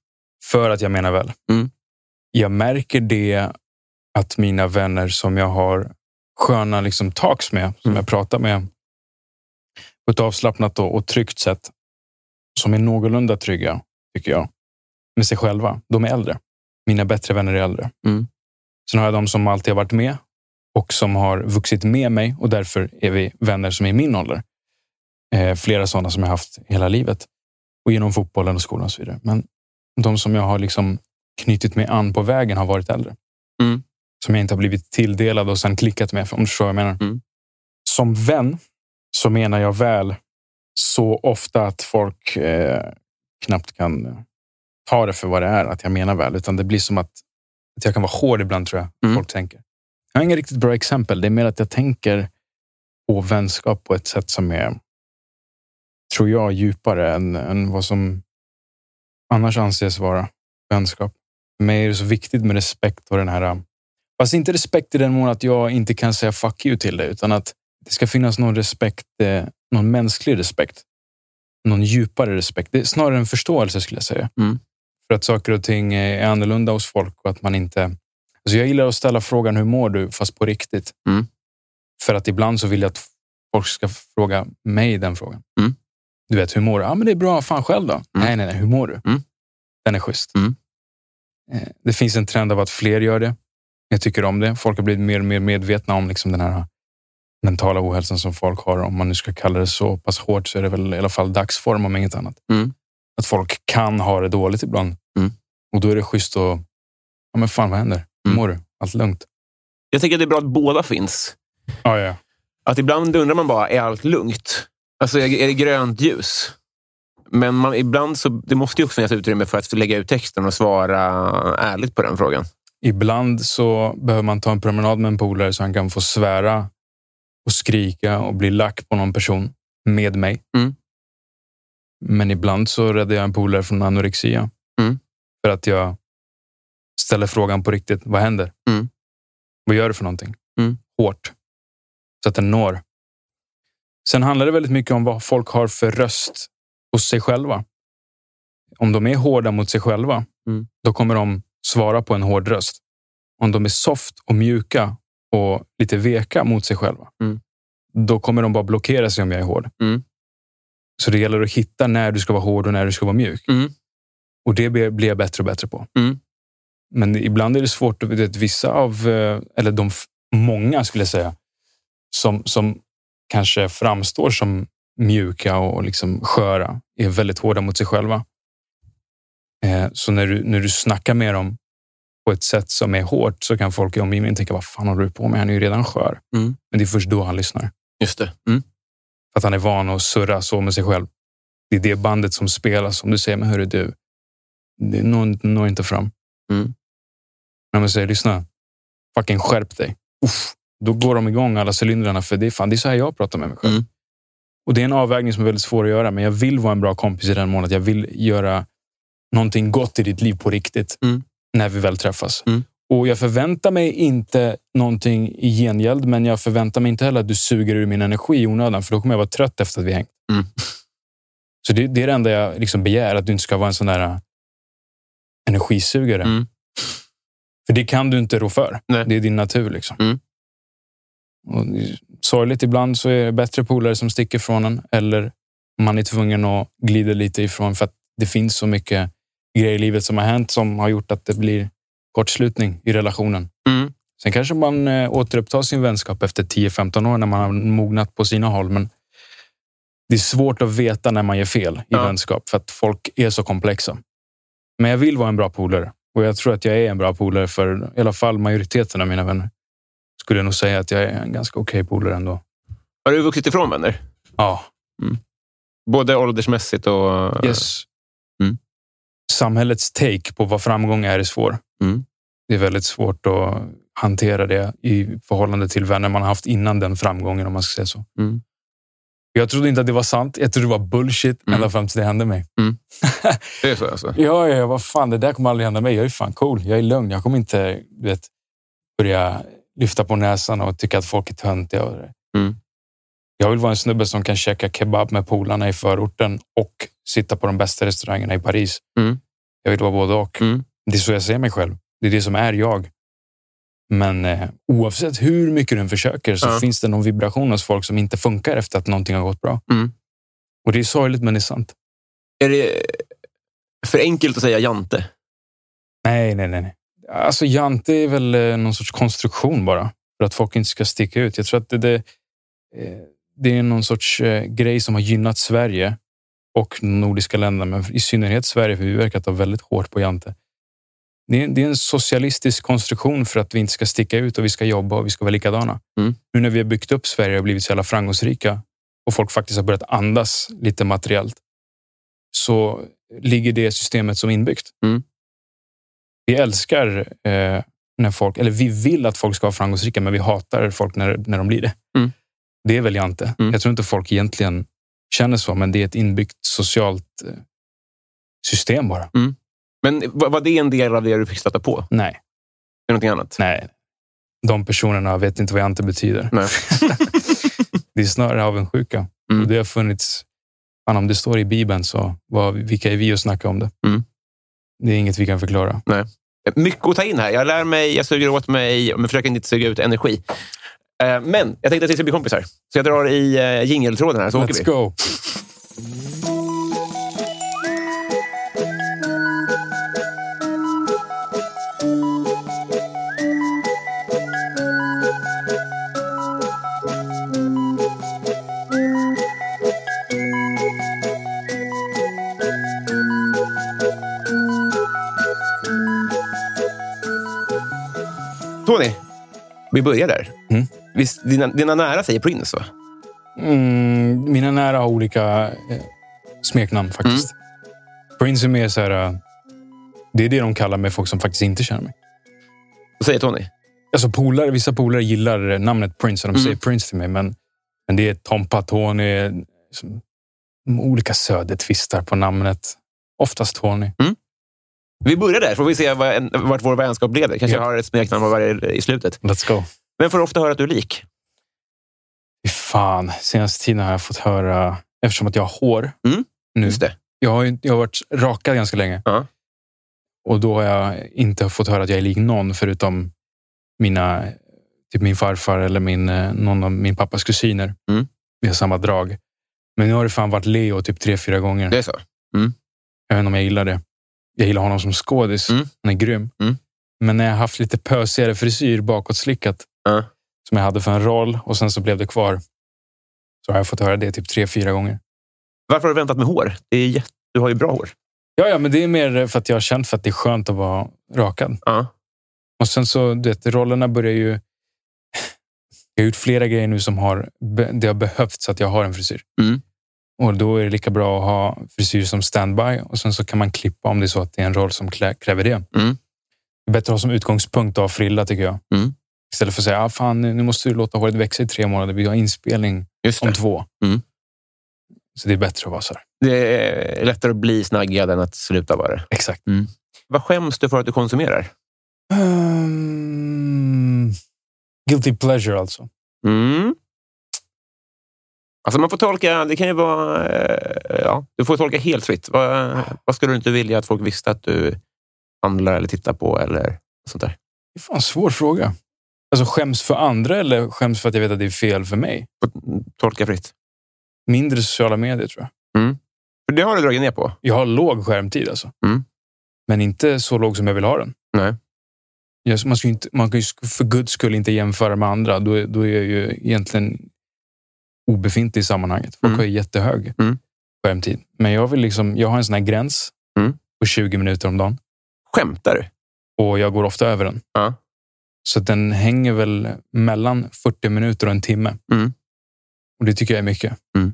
För att jag menar väl. Mm. Jag märker det att mina vänner som jag har sköna liksom, talks med, som Mm. jag pratar med på ett avslappnat och, och tryggt sätt, som är någorlunda trygga, tycker jag, med sig själva. De är äldre. Mina bättre vänner är äldre. Mm. Sen har jag de som alltid har varit med och som har vuxit med mig och därför är vi vänner som är i min ålder. Eh, flera sådana som jag haft hela livet och genom fotbollen och skolan och så vidare. Men de som jag har liksom knutit mig an på vägen har varit äldre. Mm. Som jag inte har blivit tilldelad och sen klickat med, om du förstår vad jag menar. Mm. Som vän så menar jag väl så ofta att folk eh, knappt kan ta det för vad det är, att jag menar väl. Utan det blir som att, att jag kan vara hård ibland, tror jag. Mm. Folk tänker. Jag har inga riktigt bra exempel. Det är mer att jag tänker på vänskap på ett sätt som är, tror jag, djupare än, än vad som annars anses vara vänskap. För mig är det så viktigt med respekt och den här... Fast inte respekt i den mån att jag inte kan säga fuck you till dig, utan att det ska finnas någon respekt, eh, någon mänsklig respekt. Någon djupare respekt. Det är snarare en förståelse skulle jag säga. Mm. För att saker och ting är annorlunda hos folk och att man inte... Alltså jag gillar att ställa frågan hur mår du, fast på riktigt. Mm. För att ibland så vill jag att folk ska fråga mig den frågan. Mm. Du vet, hur mår du? Ja, men det är bra. Fan själv då? Nej, nej, nej. Hur mår du? Mm. Den är schysst. Mm. Eh, Det finns en trend av att fler gör det. Jag tycker om det. Folk har blivit mer och mer medvetna om liksom den här mentala ohälsan som folk har. Om man nu ska kalla det så pass hårt så är det väl i alla fall dagsform om inget annat. Mm. Att folk kan ha det dåligt ibland. Mm. Och då är det schysst att... Ja, men fan vad händer? Hur Mm. mår du? Allt lugnt? Jag tänker att det är bra att båda finns. Ja, ja. Att ibland undrar man bara, är allt lugnt? Alltså, är är det grönt ljus? Men man, ibland så, det måste ju också finnas utrymme för att lägga ut texten och svara ärligt på den frågan. Ibland så behöver man ta en promenad med en polare så han kan få svära och skrika och bli lack på någon person med mig. Mm. Men ibland så räddar jag en polare från anorexia. Mm. För att jag ställer frågan på riktigt. Vad händer? Mm. Vad gör du för någonting? Mm. Hårt. Så att den når. Sen handlar det väldigt mycket om vad folk har för röst hos sig själva. Om de är hårda mot sig själva, Mm. då kommer de svara på en hård röst. Om de är soft och mjuka och lite veka mot sig själva, Mm. då kommer de bara blockera sig om jag är hård. Mm. Så det gäller att hitta när du ska vara hård och när du ska vara mjuk. Mm. Och det blir jag bättre och bättre på. Mm. Men ibland är det svårt. att vet, Vissa av, eh, eller de många skulle jag säga, som, som kanske framstår som mjuka och liksom sköra, är väldigt hårda mot sig själva. Eh, Så när du, när du snackar med dem på ett sätt som är hårt så kan folk i omgivningen tänka, vad fan håller du på med? Han är ju redan skör. Mm. Men det är först då han lyssnar. Just det. Mm. För att han är van att surra så med sig själv. Det är det bandet som spelas. Om du säger, men hörru du, det når, når inte fram. Mm. När man säger, lyssna, fucking skärp dig. Uff, då går de igång alla cylindrarna. För det är, fan, det är så här jag pratar med mig själv. Mm. Och Det är en avvägning som är väldigt svår att göra. Men jag vill vara en bra kompis i den mån att jag vill göra någonting gott i ditt liv på riktigt. Mm. När vi väl träffas. Mm. Och Jag förväntar mig inte någonting i gengäld. Men jag förväntar mig inte heller att du suger ur min energi i onödan. För då kommer jag vara trött efter att vi hängt. Mm. Så det, det är det enda jag liksom begär. Att du inte ska vara en sån där äh, energisugare. Mm. För det kan du inte rå för. Nej. Det är din natur. Liksom. Mm. Och sorgligt ibland så är det bättre polare som sticker från en. Eller man är tvungen att glida lite ifrån för att det finns så mycket grejer i livet som har hänt som har gjort att det blir kortslutning i relationen. Mm. Sen kanske man eh, återupptar sin vänskap efter 10-15 år när man har mognat på sina håll. Men det är svårt att veta när man gör fel i Ja. vänskap för att folk är så komplexa. Men jag vill vara en bra polare och jag tror att jag är en bra polare för i alla fall majoriteten av mina vänner. Skulle jag nog säga att jag är en ganska okej polare ändå. Har du vuxit ifrån vänner? Ja, Både åldersmässigt och... yes. Mm. Samhällets take på vad framgång är är svår. Mm. Det är väldigt svårt att hantera det i förhållande till vänner man har haft innan den framgången om man ska säga så. Mm. Jag trodde inte att det var sant. Jag trodde det var bullshit Mm. ända fram till det hände mig. *laughs* Det är så alltså? Ja, ja, vad fan, det där kommer aldrig hända mig. Jag är fan cool. Jag är lugn. Jag kommer inte vet, börja lyfta på näsan och tycka att folk är töntiga. Mm. Jag vill vara en snubbe som kan käka kebab med polarna i förorten och sitta på de bästa restaurangerna i Paris. Mm. Jag vill vara både och. Mm. Det är så jag ser mig själv. Det är det som är jag. Men eh, oavsett hur mycket du försöker så Ja. finns det någon vibration hos folk som inte funkar efter att någonting har gått bra. Mm. Och det är sorgligt, men det är sant. Är det för enkelt att säga jante? Nej, nej, nej. nej. Alltså Jante är väl eh, någon sorts konstruktion bara. För att folk inte ska sticka ut. Jag tror att det, det, eh, det är någon sorts eh, grej som har gynnat Sverige och nordiska länderna, men i synnerhet Sverige, för vi verkar ta väldigt hårt på Jante. Det är, det är en socialistisk konstruktion för att vi inte ska sticka ut och vi ska jobba och vi ska vara likadana. Mm. Nu när vi har byggt upp Sverige och blivit så jävla framgångsrika och folk faktiskt har börjat andas lite materiellt så ligger det systemet som inbyggt. Mm. Vi älskar eh, när folk, eller vi vill att folk ska vara framgångsrika, men vi hatar folk när, när de blir det. Mm. Det är väl Jante. Mm. Jag tror inte folk egentligen känner så, men det är ett inbyggt socialt eh, system bara. Men var det en del av det du fick stöta på? Nej, Är det någonting annat? nej. De personerna vet inte vad Jante betyder. Nej. *laughs* det är snarare avundsjuka. Mm. Och det har funnits, fan, om det står i Bibeln, så vad, vilka är vi att snacka om det? Mm. Det är inget vi kan förklara. Mycket att ta in här. Jag lär mig, jag suger åt mig, men försöker inte suga ut energi. Eh, Men jag tänkte att vi ska bli kompisar. Så jag drar i uh, jingeltråden här, så åker Let's vi. go! Tony, vi börjar där. Mm. Visst, dina, dina nära säger Prince, va? Mm, mina nära har olika eh, smeknamn faktiskt. Prince är mer så här... eh, det är det de kallar mig, folk som faktiskt inte känner mig. Vad säger Tony? Alltså polare, vissa polare gillar namnet Prince och de Mm. säger Prince till mig, men, men det är Tompa, Tony, som olika södertvistar på namnet. Oftast Tony. Vi börjar där, får vi se vad vart vår vänskap blev. Det. Kanske Ja. jag har ett smeknamn i slutet. Let's go. Vem får ofta höra att du är lik? Fy fan, senaste tiden har jag fått höra, eftersom att jag har hår Mm, nu. Just det. Jag har, jag har varit rakad ganska länge. Ja. Och då har jag inte fått höra att jag är lik någon förutom mina, typ min farfar eller min, eh, någon av min pappas kusiner. Mm. Vi har samma drag. Men nu har det fan varit Leo typ tre, fyra gånger. Det är så? Jag vet inte om jag gillar det. Jag gillar honom som skådis. Mm. Han är grym. Mm. Men när jag haft lite pösigare frisyr bakåtslickat Som jag hade för en roll och sen så blev det kvar. Så har jag fått höra det typ tre, fyra gånger. Varför har du väntat med hår? Det är jätte... Du har ju bra hår. Ja, ja, men det är mer för att jag har känt för att det är skönt att vara rakad. Ja. Och sen så, du vet, rollerna börjar ju... Jag har gjort flera grejer nu som har, det har behövts att jag har en frisyr. Mm. Och då är det lika bra att ha frisyr som standby och sen så kan man klippa om det är så att det är en roll som klä, kräver det. Mm. Det är bättre att ha som utgångspunkt att ha frilla tycker jag. Mm. Istället för att säga, ah, fan, nu måste du låta håret växa i tre månader. Vi har inspelning om två. Mm. Så det är bättre att vara så här. Det är lättare att bli snaggad än att sluta vara det. Exakt. Vad skäms du för att du konsumerar? Um, guilty pleasure alltså. Mm. Alltså man får tolka, det kan ju vara... eh, Ja, du får tolka helt fritt. Vad, vad skulle du inte vilja att folk visste att du handlar eller tittar på eller sånt där? Det är fan en svår fråga. Alltså skäms för andra eller skäms för att jag vet att det är fel för mig? Tolka fritt. Mindre sociala medier tror jag. För det har du dragit ner på. Jag har låg skärmtid alltså. Mm. Men inte så låg som jag vill ha den. Nej. Jag, man, ska inte, man kan ju för guds skull inte jämföra med andra. Då, är- då är jag ju egentligen obefintlig i sammanhanget. Folk Mm. har ju jättehög Mm. skärmtid. Men jag, vill liksom, jag har en sån här gräns Mm. på 20 minuter om dagen. Skämtar du? Och jag går ofta över den. Ja. Så den hänger väl mellan 40 minuter och en timme. Mm. Och det tycker jag är mycket. Mm.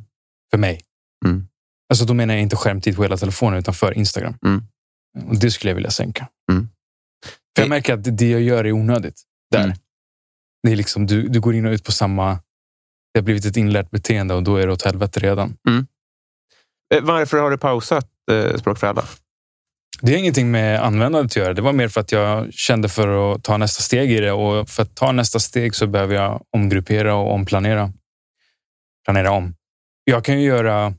För mig. Mm. Alltså då menar jag inte skärmtid på hela telefonen utan för Instagram. Mm. Och det skulle jag vilja sänka. Mm. För jag märker att det jag gör är onödigt. Där. Mm. Det är liksom, du, du går in och ut på samma... Det har blivit ett inlärt beteende och då är det åt helvete redan. Eh, Varför har du pausat eh, Språk för alla? Det har ingenting med användandet att göra. Det var mer för att jag kände för att ta nästa steg i det. Och för att ta nästa steg så behöver jag omgruppera och omplanera. Planera om. Jag kan ju göra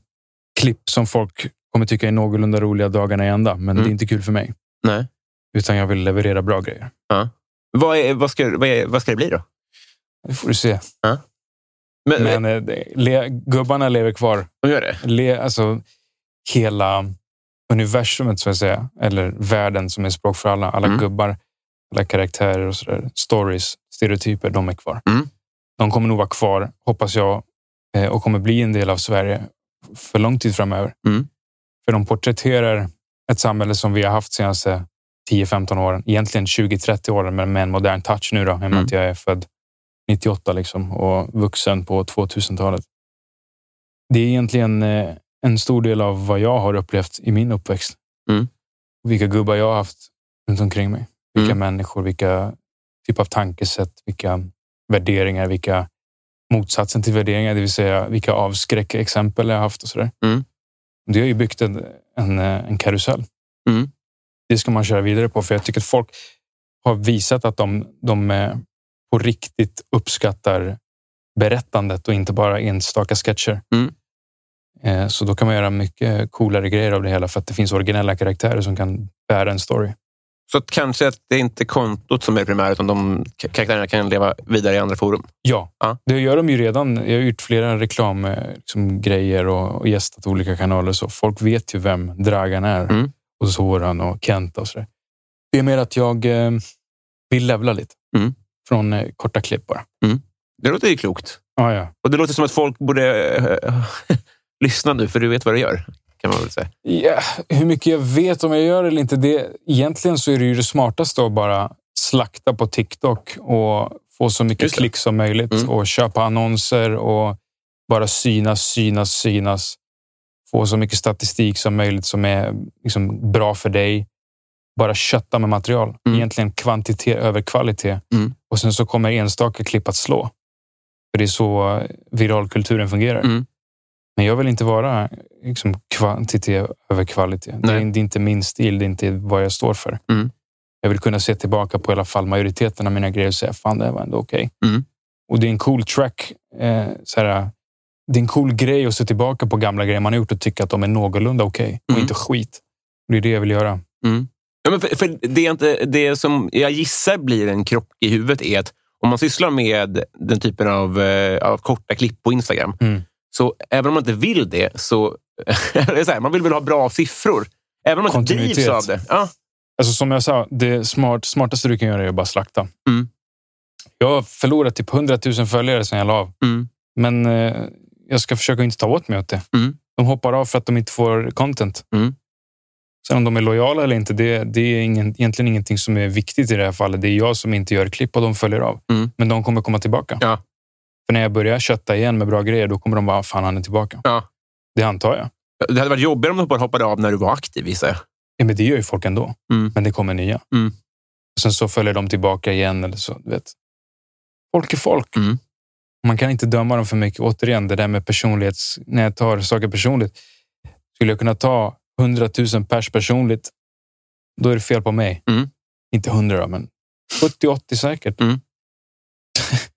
klipp som folk kommer tycka är någorlunda roliga dagarna i ända. Men Mm. det är inte kul för mig. Nej. Utan jag vill leverera bra grejer. Vad, är, vad, ska, vad, är, vad ska det bli då? Det får du se. Men, Men eh, le, gubbarna lever kvar. de gör det? Le, alltså, hela universumet, så att säga, eller världen som är språk för alla. Alla Mm. gubbar, alla karaktärer och så där, stories, stereotyper, de är kvar. Mm. De kommer nog vara kvar, hoppas jag, eh, och kommer bli en del av Sverige för lång tid framöver. Mm. För de porträtterar ett samhälle som vi har haft senaste 10-15 åren. Egentligen 20-30 åren, men med en modern touch nu då, i och med Mm. att jag är född 98 liksom, och vuxen på 2000-talet. Det är egentligen eh, en stor del av vad jag har upplevt i min uppväxt. Mm. Vilka gubbar jag har haft runt omkring mig. Vilka Mm. människor, vilka typ av tankesätt, vilka värderingar, vilka motsatsen till värderingar, det vill säga vilka avskräckexempel jag har haft och sådär. Mm. Det har ju byggt en, en, en karusell. Mm. Det ska man köra vidare på, för jag tycker att folk har visat att de, de eh, på riktigt uppskattar berättandet och inte bara enstaka sketcher. Mm. Eh, Så då kan man göra mycket coolare grejer av det hela för att det finns originella karaktärer som kan bära en story. Så kanske att det är inte kontot som är primärt, utan de karaktärerna kan leva vidare i andra forum. Ja, Ja. det gör de ju redan. Jag har gjort flera reklamgrejer liksom, grejer och, och gästat olika kanaler. Så folk vet ju vem Dragan är. Mm. Och Soran och Kent och sådär. Det är mer att jag eh, vill levla lite. Mm. Från eh, korta klipp bara. Det låter ju klokt. Ja, ja. Och det låter som att folk borde eh, *laughs* lyssna nu, för du vet vad du gör. Kan man väl säga. Ja, hur mycket jag vet om jag gör eller inte. Det, egentligen så är det ju det smartaste att bara slakta på TikTok och få så mycket klick som möjligt Mm. och köpa annonser och bara synas, synas, synas. Få så mycket statistik som möjligt som är liksom bra för dig. Bara kötta med material. Mm. Egentligen kvantitet över kvalitet. Mm. Och sen så kommer enstaka klipp att slå. För det är så viralkulturen fungerar. Mm. Men jag vill inte vara liksom, kvantitet över kvalitet. Det är, det är inte min stil, det är inte vad jag står för. Mm. Jag vill kunna se tillbaka på i alla fall majoriteten av mina grejer och säga fan, det var ändå okej. Mm. Och det är en cool track. Eh, så här, det är en cool grej att se tillbaka på gamla grejer man har gjort och tycka att de är någorlunda okej och Mm. inte skit. Det är det jag vill göra. Ja, men för, för det, är inte, det som jag gissar blir en krock i huvudet är att om man sysslar med den typen av, eh, av korta klipp på Instagram, Mm. Så även om man inte vill det, så... *laughs* så här, man vill väl ha bra siffror. Även om man inte drivs av det. Ja. Alltså som jag sa, det smart, smartaste du kan göra är att bara slakta. Mm. Jag har förlorat typ 100 000 följare sedan jag la av. Mm. Men eh, jag ska försöka inte ta åt mig åt det. Mm. De hoppar av för att de inte får content. Mm. Sen om de är lojala eller inte, det, det är ingen, egentligen ingenting som är viktigt i det här fallet. Det är jag som inte gör klipp och de följer av. Mm. Men de kommer komma tillbaka. Ja. För när jag börjar kötta igen med bra grejer, då kommer de bara, fan han är tillbaka. Ja. Det antar jag. Det hade varit jobbigare om de bara hoppade av när du var aktiv, gissar jag. Ja, men det gör ju folk ändå. Mm. Men det kommer nya. Mm. Och sen så följer de tillbaka igen. Eller så, du vet. Folk är folk. Mm. Man kan inte döma dem för mycket. Återigen, det där med personlighets... När jag tar saker personligt. Skulle jag kunna ta 100 000 pers personligt, då är det fel på mig. Mm. Inte 100 då, men 70-80 säkert. Mm. *laughs*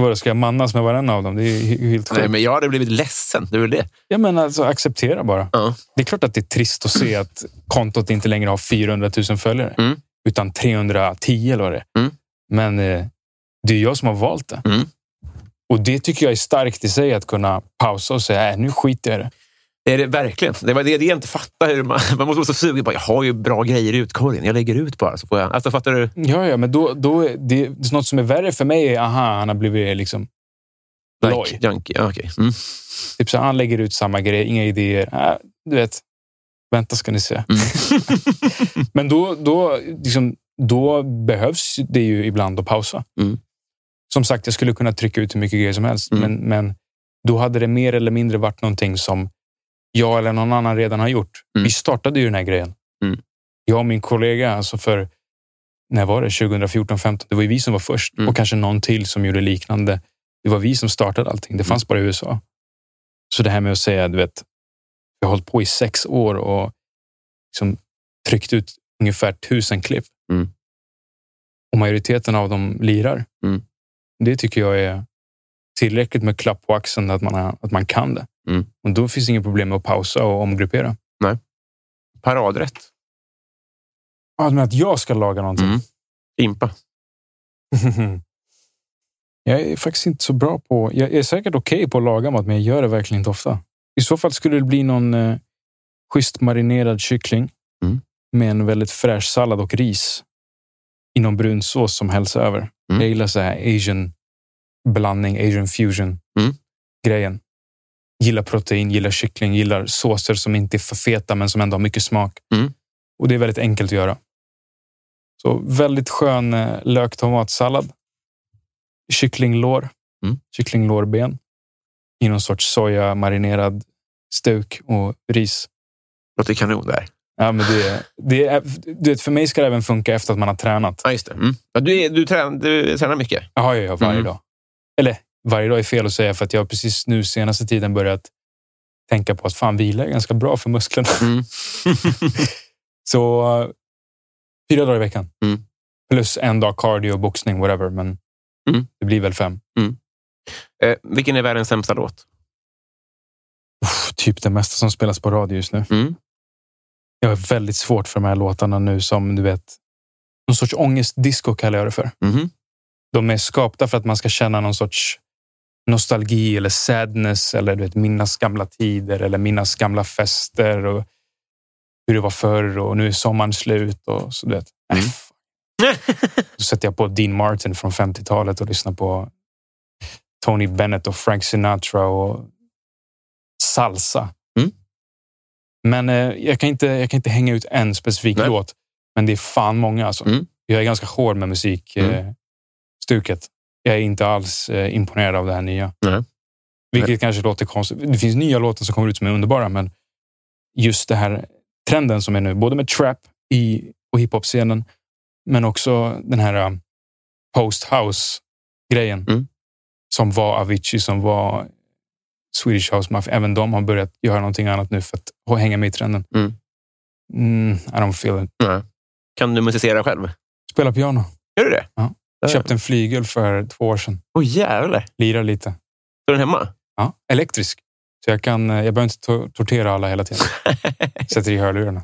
Ska, vara, ska jag mannas med varenda av dem? Det är helt Nej, sjukt. men jag hade blivit ledsen. Det är väl det. Ja, men alltså, acceptera bara. Ja. Det är klart att det är trist att se att kontot inte längre har 400 000 följare. Mm. Utan 310 eller vad det är. Mm. Men eh, det är jag som har valt det. Mm. Och det tycker jag är starkt i sig, att kunna pausa och säga, äh, nu skiter jag i det. Är det verkligen. Det var det, det jag inte fattar. Hur man, man måste vara så sugen på. Jag har ju bra grejer i utkorgen. Jag lägger ut bara. Så får jag, alltså, fattar du? Ja, ja, men då, då det, det är något som är värre för mig är, aha, han har blivit liksom loj. Junkie. Okej. Mm. Typ så han lägger ut samma grej, inga idéer. Äh, du vet, vänta ska ni se. Mm. *laughs* Men då, då, liksom, då behövs det ju ibland att pausa. Mm. Som sagt, jag skulle kunna trycka ut hur mycket grejer som helst, Mm. men, men då hade det mer eller mindre varit någonting som jag eller någon annan redan har gjort. Mm. Vi startade ju den här grejen. Mm. Jag och min kollega, alltså för när var det? 2014, 15 Det var ju vi som var först Mm. och kanske någon till som gjorde liknande. Det var vi som startade allting. Mm. Det fanns bara i USA. Så det här med att säga, du vet, jag har hållit på i sex år och liksom tryckt ut ungefär tusen klipp. Mm. Och majoriteten av dem lirar. Mm. Det tycker jag är tillräckligt med klapp på axeln att man, har, att man kan det. Mm. Och då finns det inget problem med att pausa och omgruppera. Paradrätt. Ja, men att jag ska laga någonting. Mm. Impa. *laughs* jag är faktiskt inte så bra på... Jag är säkert okej på att laga mat, men jag gör det verkligen inte ofta. I så fall skulle det bli någon eh, schysst marinerad kyckling Mm. med en väldigt fräsch sallad och ris i någon brun sås som hälls över. Mm. Jag gillar så här asian blandning, asian fusion Mm. grejen. Gillar protein, gillar kyckling, gillar såser som inte är för feta men som ändå har mycket smak. Mm. Och det är väldigt enkelt att göra. Så väldigt skön eh, lök-tomatsallad. Kycklinglår. Mm. Kycklinglårben. I någon sorts soja marinerad stuk och ris. Låter kanon där. Ja, men det, det är, du vet, för mig ska det även funka efter att man har tränat. Ja, just det. Mm. Ja, du, är, du, tränar, du tränar mycket? Ja, ja, ja varje Mm. dag. Eller varje dag är fel att säga för att jag har precis nu senaste tiden börjat tänka på att fan vila är ganska bra för musklerna. Mm. *laughs* Så fyra dagar i veckan. Mm. Plus en dag cardio, boxning, whatever. Men Mm. det blir väl fem. eh, vilken är världens sämsta låt? Uff, typ det mesta som spelas på radio just nu. Mm. Jag har väldigt svårt för de här låtarna nu som du vet. Någon sorts ångestdisco kallar jag det för. Mhm. De är skapta för att man ska känna någon sorts nostalgi eller sadness eller du vet, minnas gamla tider eller minnas gamla fester och hur det var förr och nu är sommaren slut och så du vet. Mm. Äh, *laughs* fan. Så sätter jag på Dean Martin från 50-talet och lyssnar på Tony Bennett och Frank Sinatra och salsa. Mm. Men eh, jag, kan inte, jag kan inte hänga ut en specifik Nej. låt. Men det är fan många alltså. Mm. Jag är ganska hård med musikstuket. Mm. Eh, stuket. jag är inte alls eh, imponerad av det här nya. Nej. Vilket kanske låter konstigt. Det finns nya låtar som kommer ut som är underbara, men just det här trenden som är nu, både med trap i, och hiphop-scenen, men också den här um, post-house-grejen Mm. som var Avicii, som var Swedish House Mafia, även de har börjat göra någonting annat nu för att hänga med i trenden. Mm. Mm, I don't feel it. Nej. Kan du musicera själv? Spela piano. Gör du det? Ja. Där. Köpte en flygel för två år sedan. Åh jävlar. Lirar lite. Står den hemma? Ja, elektrisk. Så jag, kan, eh, jag behöver inte to- tortera alla hela tiden. *laughs* Sätter i hörlurarna.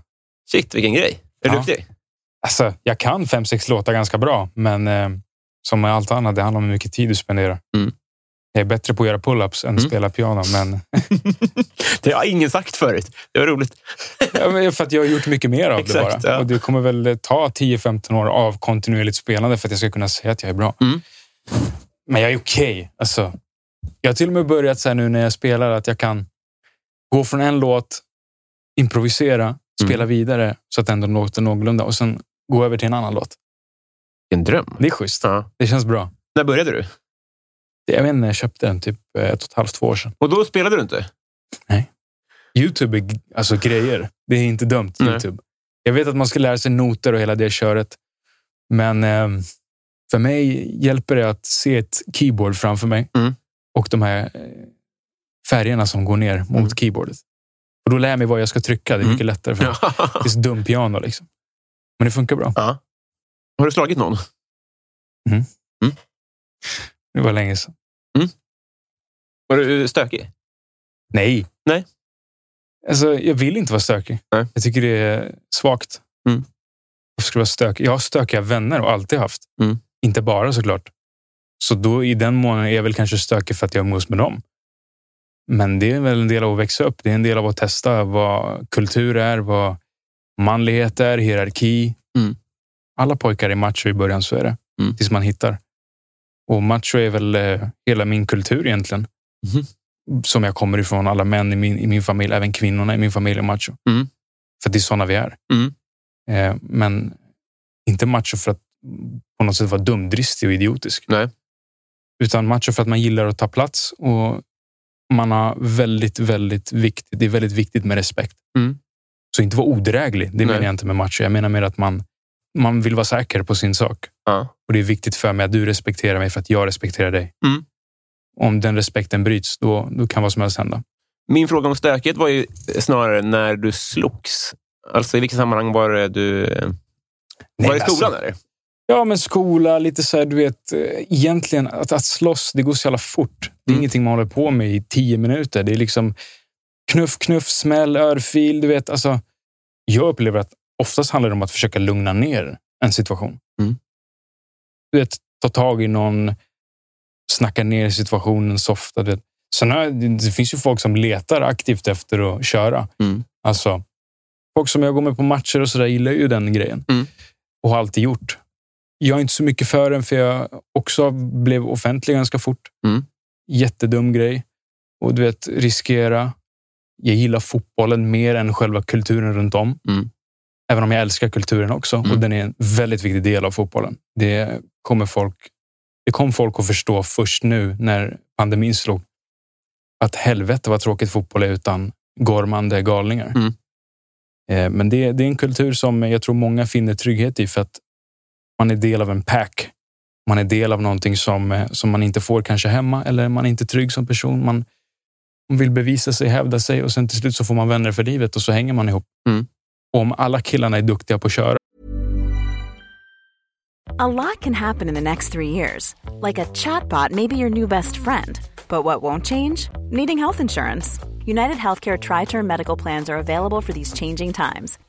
Shit, vilken grej. Är du Ja. duktig? Alltså, jag kan fem, sex låtar ganska bra, men eh, som med allt annat, det handlar om hur mycket tid du spenderar. Mm. Jag är bättre på att göra pull-ups än att Mm. spela piano, men, *laughs* det har ingen sagt förut. Det var roligt. Ja, för att jag har gjort mycket mer av Exakt, det bara. ja. Och det kommer väl ta 10-15 år av kontinuerligt spelande för att jag ska kunna säga att jag är bra. Mm. Men jag är okej. Alltså, jag har till och med börjat så nu när jag spelar att jag kan gå från en låt, improvisera, spela Mm. vidare så att ändå låter någorlunda och sen gå över till en annan låt. Vilken dröm. Det är schysst. Ja. Det känns bra. När började du? Jag vet inte, när jag köpte den typ eh, ett och ett halvt, två år sedan. Och då spelade du inte? Youtube är alltså grejer. Det är inte dumt. Nej. Youtube. Jag vet att man ska lära sig noter och hela det köret. Men eh, för mig hjälper det att se ett keyboard framför mig Mm. och de här eh, färgerna som går ner mot Mm. keyboardet. Och då lär jag mig vad jag ska trycka. Det är Mm. mycket lättare för mig. *laughs* Det är så dum piano. Liksom. Men det funkar bra. ja. Har du slagit någon? Det var länge sedan. Var du stökig? Nej. Nej. Alltså, jag vill inte vara stökig. Nej. Jag tycker det är svagt. Mm. Varför skulle jag vara stökig? Jag har stökiga vänner och alltid haft. Mm. Inte bara såklart. Så då i den månaden är jag väl kanske stökig för att jag umgås med dem. Men det är väl en del av att växa upp. Det är en del av att testa vad kultur är, vad manlighet är, hierarki. Mm. Alla pojkar är macho i början, så är det. Mm. Tills man hittar. Och macho är väl eh, hela min kultur egentligen. Som jag kommer ifrån. Alla män i min, i min familj, även kvinnorna i min familj är macho. Mm. För det är sådana vi är. Mm. Eh, men inte macho för att på något sätt vara dumdristig och idiotisk. Nej. Utan macho för att man gillar att ta plats och man har väldigt, väldigt viktigt. Det är väldigt viktigt med respekt. Mm. Så inte vara odräglig. Det Nej. menar jag inte med macho. Jag menar mer att man, man vill vara säker på sin sak. Ja. Och det är viktigt för mig att du respekterar mig för att jag respekterar dig. Mm. Om den respekten bryts, då, då kan vad som helst hända. Min fråga om stökighet var ju snarare när du slogs. Alltså i vilka sammanhang var det du... var det i skolan? alltså, eller? Ja, men skola, lite så här, du vet. eh, Egentligen, att, att slåss, det går så jävla fort. Det är Mm. ingenting man håller på med i tio minuter. Det är liksom knuff, knuff, smäll, örfil. Du vet, alltså, jag upplever att oftast handlar det om att försöka lugna ner en situation. Mm. Du vet, ta tag i någon, snacka ner situationen, softa. Du vet. Sen har, det, finns ju folk som letar aktivt efter att köra. Mm. Alltså, folk som jag går med på matcher och så där gillar ju den grejen. Mm. Och har alltid gjort. Jag är inte så mycket för den, för jag också blev offentlig ganska fort. Mm. Jättedum grej. Och du vet, riskera. Jag gillar fotbollen mer än själva kulturen runt om. Mm. Även om jag älskar kulturen också. Mm. Och den är en väldigt viktig del av fotbollen. Det kommer folk det kom folk att förstå först nu när pandemin slog. Att helvete vad tråkigt fotboll är utan gormande galningar. Mm. Eh, Men det, det är en kultur som jag tror många finner trygghet i för att man är del av en pack. Man är del av någonting som, eh, som man inte får kanske hemma eller man är inte trygg som person. Man, man vill bevisa sig, hävda sig och sen till slut så får man vänner för livet och så hänger man ihop. Mm. Om alla killarna är duktiga på att köra A lot can happen in the next three years. Like a chatbot may be your new best friend. But what won't change? Needing health insurance. United Healthcare Tri Term Medical Plans are available for these changing times.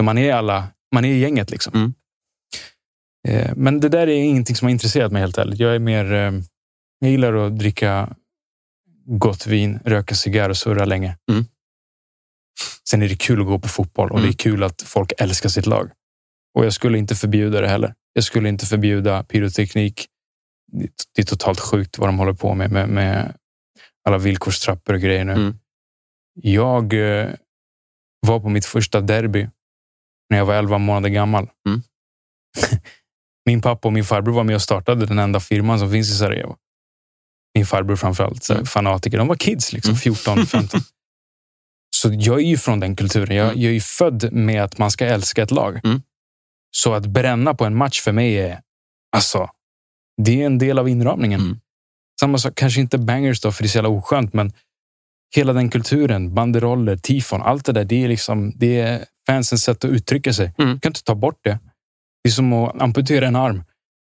För man är alla, man är i gänget liksom. Mm. Eh, Men det där är ingenting som har intresserat mig helt ärligt. Jag är mer, eh, jag gillar att dricka gott vin, röka cigarr och surra länge. Mm. Sen är det kul att gå på fotboll och Mm. det är kul att folk älskar sitt lag. Och jag skulle inte förbjuda det heller. Jag skulle inte förbjuda pyroteknik. Det- Det är totalt sjukt vad de håller på med, med, med alla villkorstrappor och grejer nu. Mm. Jag eh, var på mitt första derby när jag var 11 månader gammal. Mm. *laughs* min pappa och min farbror var med och startade den enda firman som finns i Sarajevo. Min farbror framförallt, så Mm. fanatiker. De var kids, liksom, Mm. 14, 15. *laughs* Så jag är ju från den kulturen. Jag, Mm. jag är ju född med att man ska älska ett lag. Mm. Så att bränna på en match för mig är, alltså, det är en del av inramningen. Mm. Samma sak, kanske inte bangers då, för det är så jävla oskönt, men hela den kulturen, banderoller, tifon, allt det där, det är, liksom, det är fansens sätt att uttrycka sig. Mm. Du kan inte ta bort det. Det är som att amputera en arm.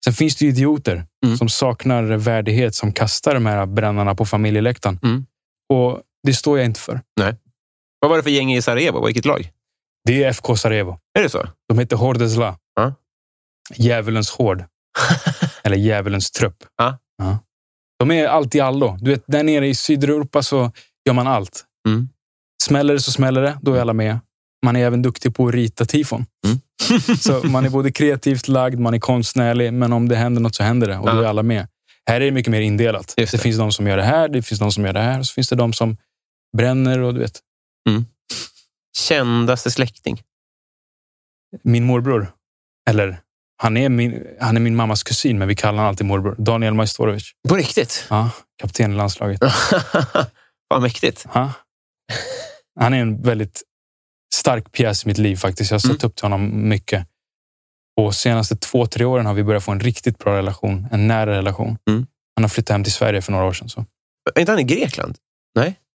Sen finns det idioter Mm. som saknar värdighet, som kastar de här brännarna på familjeläktaren. Mm. Och det står jag inte för. Vad var det för gäng i Sarajevo? Vilket lag? Det är FK Sarajevo. Är det så? De heter Hordesla. Ja. Djävulens hord. *laughs* Eller djävulens trupp. Ja. Ja. De är allt i allo. Du vet, där nere i Sydeuropa så gör man allt. Mm. Smäller det så smäller det, då är alla med. Man är även duktig på att rita tifon. Mm. *laughs* så man är både kreativt lagd, man är konstnärlig, men om det händer något så händer det och Ja. då är alla med. Här är det mycket mer indelat. Det. det. finns de som gör det här, det finns de som gör det här, och så finns det de som bränner och du vet. Kändaste släkting? Min morbror, eller han är min, han är min mammas kusin, men vi kallar honom alltid morbror. Daniel Majstorovic. På riktigt? Ja, kapten i landslaget. *laughs* Vad mäktigt. Ja. Han är en väldigt stark pjäs i mitt liv faktiskt. Jag har sett Mm. upp till honom mycket. Och senaste två, tre åren har vi börjat få en riktigt bra relation. En nära relation. Mm. Han har flyttat hem till Sverige för några år sedan. Så. Är inte han i Grekland?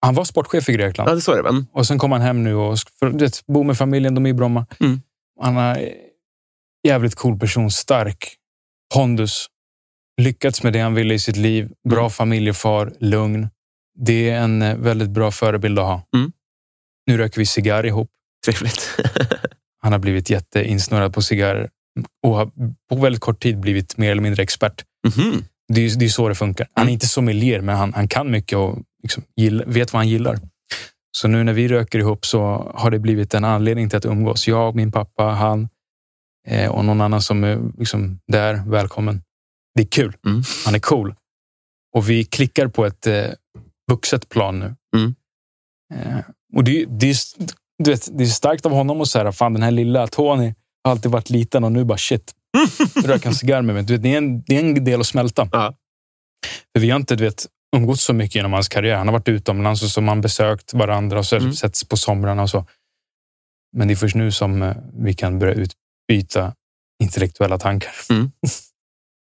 Han var sportchef i Grekland. Ja, det står det. Mm. Och sen kom han hem nu och för, vet, bor med familjen. De är i Bromma. Mm. Han är jävligt cool person. Stark. Pondus. Lyckats med det han ville i sitt liv. Bra Mm. familjefar. Lugn. Det är en eh, väldigt bra förebild att ha. Mm. Nu röker vi cigarr ihop. Trevligt. *laughs* Han har blivit jätteinsnurrad på cigarrer och har på väldigt kort tid blivit mer eller mindre expert. Mhm. Det är, det är så det funkar. Han är Mm. inte sommelier, men han, han kan mycket och liksom gill, vet vad han gillar. Så nu när vi röker ihop så har det blivit en anledning till att umgås. Jag, min pappa, han eh, och någon annan som är liksom där. Välkommen. Det är kul. Mm. Han är cool. Och vi klickar på ett eh, vuxet plan nu. Mm. Eh, och det, det, är, du vet, det är starkt av honom att säga fan den här lilla Tony har alltid varit liten och nu bara shit. *laughs* Röka en cigarr med mig. Du vet, det, är en, det är en del att smälta. Ja. För vi har inte du vet, umgåtts så mycket genom hans karriär. Han har varit utomlands och så man besökt varandra och så Mm. setts på somrarna och så. Men det är först nu som eh, vi kan börja utbyta intellektuella tankar.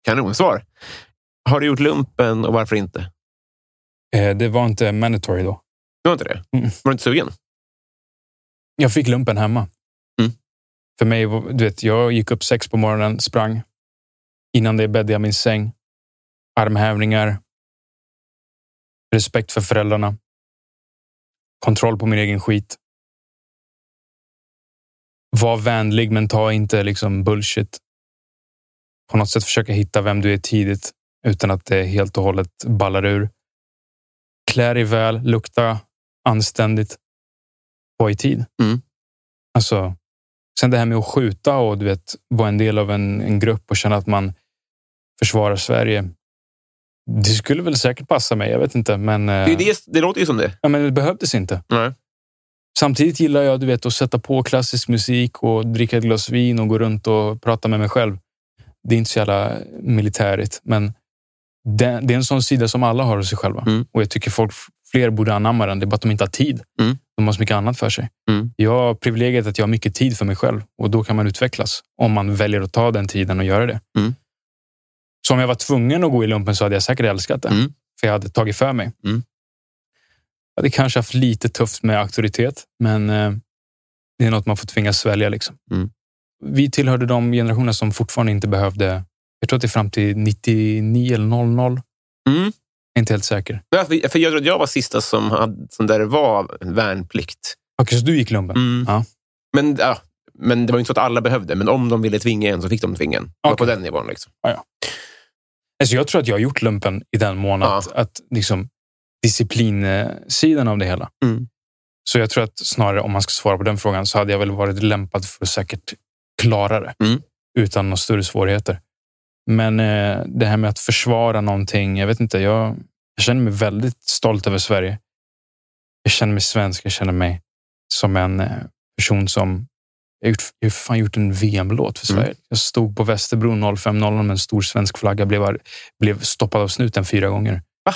Kanonsvar. Har du gjort lumpen och varför inte? Eh, det var inte mandatory då. Du har inte det? Mm. Var du inte sugen? Jag fick lumpen hemma. Mm. För mig, du vet, jag gick upp sex på morgonen, sprang. Innan det bäddade jag min säng. Armhävningar. Respekt för föräldrarna. Kontroll på min egen skit. Var vänlig, men ta inte liksom bullshit. På något sätt försöka hitta vem du är tidigt utan att det helt och hållet ballar ur. Klä dig väl, lukta anständigt. Var i tid. Mm. Alltså, sen det här med att skjuta och du vet, vara en del av en, en grupp och känna att man försvarar Sverige. Det skulle väl säkert passa mig. Jag vet inte, men, Det, ju det, det låter ju som det. Ja, men det behövdes inte. Nej. Samtidigt gillar jag du vet, att sätta på klassisk musik och dricka ett glas vin och gå runt och prata med mig själv. Det är inte så jävla militärigt, men det, det är en sån sida som alla har hos sig själva. Mm. Och jag tycker folk fler borde anamma den. Det är bara att de inte har tid. Mm. De har så mycket annat för sig. Mm. Jag har privilegiet att jag har mycket tid för mig själv och då kan man utvecklas om man väljer att ta den tiden och göra det. Mm. Så om jag var tvungen att gå i lumpen så hade jag säkert älskat det. Mm. För jag hade tagit för mig. Mm. Jag hade kanske haft lite tufft med auktoritet, men eh, det är något man får tvingas svälja. Liksom. Mm. Vi tillhörde de generationer som fortfarande inte behövde, jag tror att det är fram till 99 eller 00. Mm. Är inte helt säker. Ja, för- För jag tror att jag var sista som, hade, som där det var värnplikt. Okej, så du gick lumpen? Mm. Ja. Men, ja, men det var inte så att alla behövde. Men om de ville tvinga en så fick de tvinga en. Okej. på den nivån. Liksom. Alltså jag tror att jag har gjort lumpen i den mån att, att liksom, disciplinsidan av det hela. Mm. Så jag tror att snarare om man ska svara på den frågan så hade jag väl varit lämpad för att säkert klara det Mm. utan några större svårigheter. Men eh, det här med att försvara någonting, jag vet inte. Jag, jag känner mig väldigt stolt över Sverige. Jag känner mig svensk. Jag känner mig som en eh, person som jag har gjort, jag har fan gjort en VM-låt för Mm. Sverige. Jag stod på Västerbro 05.00 med en stor svensk flagga. Blev, blev stoppad av snuten fyra gånger. Va?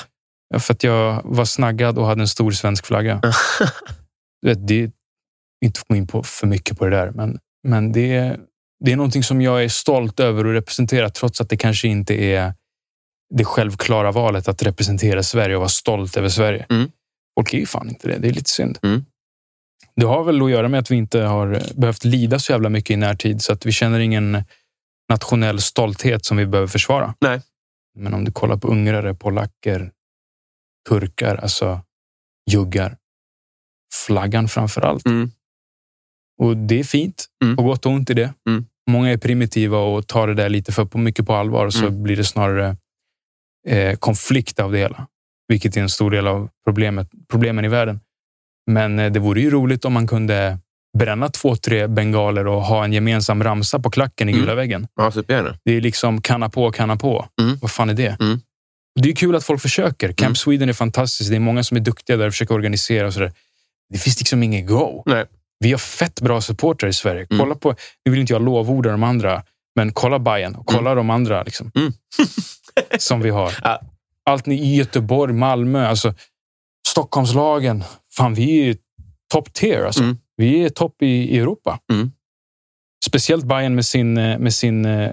Ja, För att jag var snaggad och hade en stor svensk flagga. *laughs* Du vet, det inte gå in på för mycket på det där, men, men det, det är någonting som jag är stolt över att representera, trots att det kanske inte är det självklara valet att representera Sverige och vara stolt över Sverige. Mm. Folk är ju fan inte det. Det är lite synd. Mm. Det har väl att göra med att vi inte har behövt lida så jävla mycket i närtid, så att vi känner ingen nationell stolthet som vi behöver försvara. Nej. Men om du kollar på ungrare, polacker, turkar, alltså juggar. Flaggan framför allt. Mm. Och det är fint, Mm. på gott och ont i det. Mm. Många är primitiva och tar det där lite för mycket på allvar och så Mm. blir det snarare eh, konflikt av det hela. Vilket är en stor del av problemet, problemen i världen. Men eh, det vore ju roligt om man kunde bränna två, tre bengaler och ha en gemensam ramsa på klacken i Mm. gula väggen. Ja, supergärna. Det är liksom kanna på, kanna på. Mm. Vad fan är det? Mm. Det är kul att folk försöker. Camp. Sweden är fantastiskt. Det är många som är duktiga där och försöker organisera och sådär. Det finns liksom inget go. Nej. Vi har fett bra supportrar i Sverige. Mm. Kolla på, nu vill inte jag lovorda de andra, men kolla Bayern och kolla de andra liksom, Mm. *laughs* som vi har. *laughs* Ja. Allt ni i Göteborg, Malmö, alltså Stockholmslagen. Fan, vi är top tier. Alltså. Mm. Vi är topp i, i Europa. Mm. Speciellt Bayern med sin, eh, med sin eh,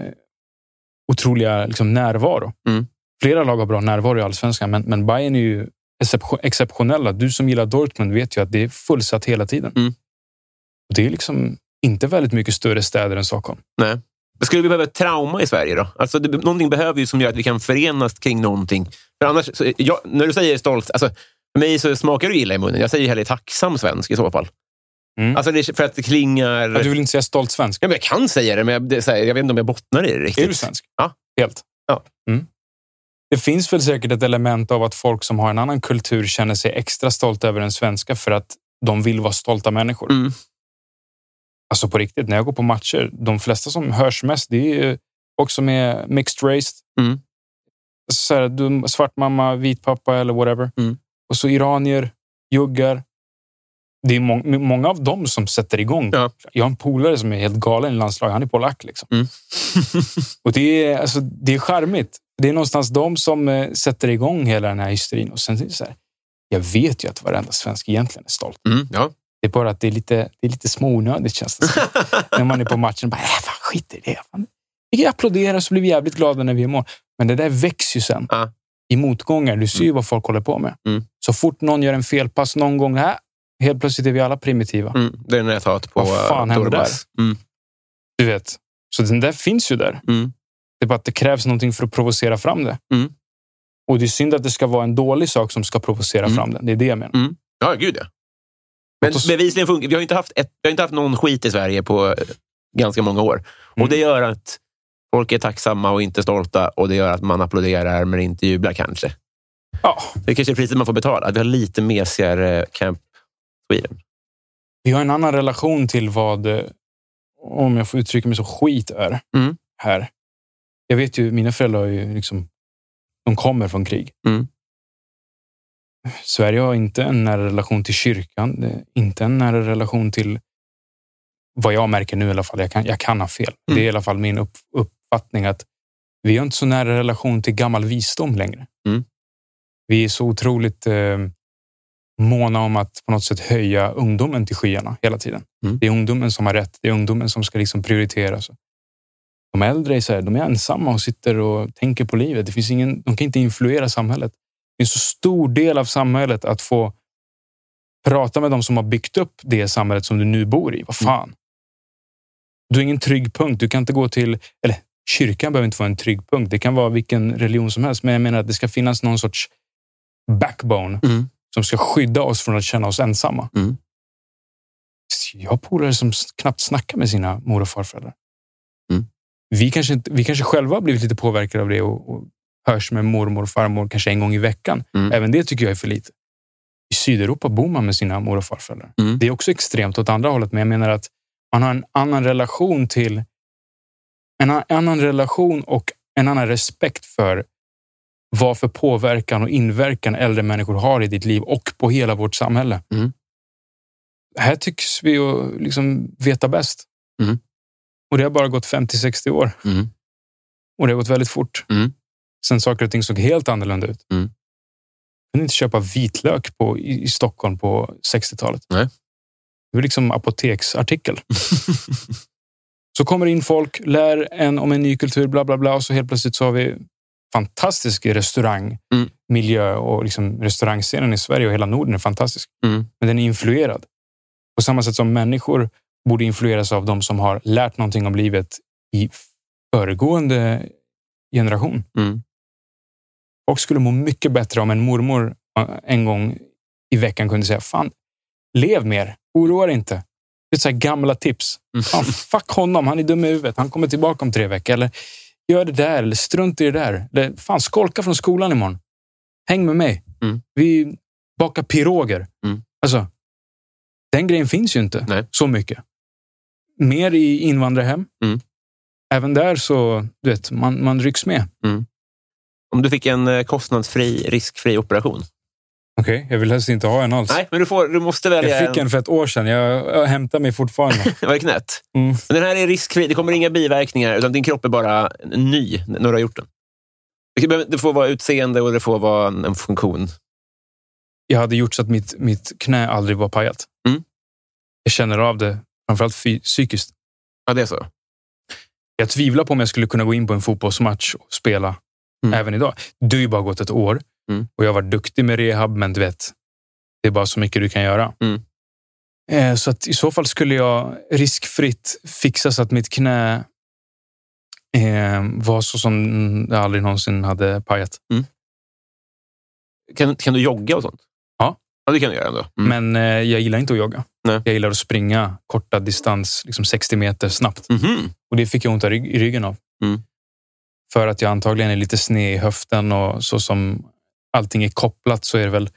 otroliga liksom, närvaro. Mm. Flera lag har bra närvaro i allsvenskan, men, men Bayern är ju excep- exceptionella. Du som gillar Dortmund vet ju att det är fullsatt hela tiden. Det är liksom inte väldigt mycket större städer än Stockholm. Nej. Skulle vi behöva ett trauma i Sverige då? Alltså, det, någonting behöver ju som gör att vi kan förenas kring någonting. För annars, så, jag, när du säger stolt, alltså, för mig så smakar det illa i munnen. Jag säger hellre tacksam svensk i så fall. Mm. Alltså, det, för att det klingar... Ja, Du vill inte säga stolt svensk? Ja, men jag kan säga det, men jag, det, här, jag vet inte om jag bottnar i det riktigt. Är du svensk? Ja. Helt? Ja. Mm. Det finns väl säkert ett element av att folk som har en annan kultur känner sig extra stolta över den svenska för att de vill vara stolta människor. Mm. Alltså på riktigt, när jag går på matcher, de flesta som hörs mest, det är folk som är mixed race. Mm. Så här, du, svart mamma, vit pappa eller whatever. Mm. Och så iranier, juggar. Det är må många av dem som sätter igång. Ja. Jag har en polare som är helt galen i landslaget. Han är polack. Liksom. Mm. *laughs* Och det är, alltså, det är charmigt. Det är någonstans de som eh, sätter igång hela den här hysterin. Och sen så här, jag vet ju att varenda svensk egentligen är stolt. Mm. Ja. Det är bara att det är lite, det är lite småonödigt känns det som. *laughs* när man är på matchen. Bara, äh, fan, skit i det. Fan. Vi kan applådera så blir vi jävligt glada när vi är mål. Men det där växer ju sen. Ja. I motgångar. Du ser ju vad folk håller på med. Mm. Så fort någon gör en felpass någon gång, äh, helt plötsligt är vi alla primitiva. Mm. Det är när jag tar på Vad fan eh, händer Torvas. Mm. Du vet. Så den där finns ju där. Mm. Det är bara att det krävs någonting för att provocera fram det. Mm. Och det är synd att det ska vara en dålig sak som ska provocera Mm. fram den. Det är det jag menar. Ja, gud ja. Men oss- bevisligen funkar Vi har inte haft, ett, vi har inte haft någon skit i Sverige på eh, ganska många år. Och Mm. Det gör att folk är tacksamma och inte stolta och det gör att man applåderar men inte jublar kanske. Ja, Det är kanske är priset man får betala. Att vi har lite mesigare Camp Sweden. vi har en annan relation till vad, eh, om jag får uttrycka mig så, skit är Mm. här. Jag vet ju, mina föräldrar har ju liksom, de kommer från krig. Mm. Sverige har inte en nära relation till kyrkan, inte en nära relation till vad jag märker nu i alla fall. Jag kan, jag kan ha fel. Det är i alla fall min upp, uppfattning att vi har inte så nära relation till gammal visdom längre. Mm. Vi är så otroligt eh, måna om att på något sätt höja ungdomen till skyarna hela tiden. Mm. Det är ungdomen som har rätt. Det är ungdomen som ska liksom prioriteras. De äldre är, så här, de är ensamma och sitter och tänker på livet. Det finns ingen, de kan inte influera samhället. Det är en så stor del av samhället att få prata med de som har byggt upp det samhället som du nu bor i. Vad fan? Du har ingen trygg punkt. Du kan inte gå till... Eller kyrkan behöver inte vara en trygg punkt. Det kan vara vilken religion som helst. Men jag menar att det ska finnas någon sorts backbone Mm. som ska skydda oss från att känna oss ensamma. Mm. jag har polare som knappt snackar med sina mor och farföräldrar. Mm. Vi, kanske inte, vi kanske själva har blivit lite påverkade av det och, och hörs med mormor och farmor kanske en gång i veckan. Mm. Även det tycker jag är för lite. I Sydeuropa bor man med sina mor och farföräldrar. Mm. Det är också extremt åt andra hållet, men jag menar att man har en annan relation till en annan relation och en annan respekt för vad för påverkan och inverkan äldre människor har i ditt liv och på hela vårt samhälle. Mm. Här tycks vi ju liksom veta bäst. Mm. Och det har bara gått 50-60 år. Mm. Och det har gått väldigt fort. Mm. Sen saker och ting såg helt annorlunda ut. Mm. Kunde inte köpa vitlök på, i, i Stockholm på 60-talet. Nej. Det var liksom apoteksartikel. *laughs* Så kommer in folk, lär en om en ny kultur, bla bla bla. Och så helt plötsligt så har vi fantastisk restaurangmiljö och liksom restaurangscenen i Sverige och hela Norden är fantastisk. Mm. Men den är influerad. På samma sätt som människor borde influeras av de som har lärt någonting om livet i föregående generation. Mm. Folk skulle må mycket bättre om en mormor eh, en gång i veckan kunde säga Fan, lev mer, oroa dig inte. Det är så gamla tips. Fan, fuck honom, han är dum i huvudet. Han kommer tillbaka om tre veckor. Eller gör det där, eller strunt i det där. Eller fan, skolka från skolan imorgon. Häng med mig. Mm. Vi bakar piroger. Mm. Alltså, den grejen finns ju inte Nej. så mycket. Mer i invandrarhem. Mm. Även där så, du vet, man, man rycks med. Om du fick en eh, kostnadsfri, riskfri operation. Okej, jag vill helst inte ha en alls. Nej, men du, får, du måste välja Jag fick en för ett år sedan. Jag, jag hämtar mig fortfarande. *laughs* Vad är knät? Mm. Men den här är riskfri. Det kommer inga biverkningar, utan din kropp är bara ny när du har gjort den. Det Det får vara utseende och det får vara en, en funktion. Jag hade gjort så att mitt, mitt knä aldrig var pajat. Mm. Jag känner av det, framförallt psykiskt. Ja, det är så. Jag tvivlar på om jag skulle kunna gå in på en fotbollsmatch och spela Mm. även idag. Det har ju bara gått ett år Mm. och jag har varit duktig med rehab, men du vet, det är bara så mycket du kan göra. Mm. Eh, Så att i så fall skulle jag riskfritt fixa så att mitt knä eh, var så som det aldrig någonsin hade pajat. Kan, kan du jogga och sånt? Ja. Ja, det kan du göra ändå. Mm. Men eh, jag gillar inte att jogga. Nej. Jag gillar att springa korta distans, liksom 60 meter snabbt. Mhm. Och det fick jag ont i rygg- i ryggen av. Mm. För att jag antagligen är lite sned i höften och så som allting är kopplat så är det väl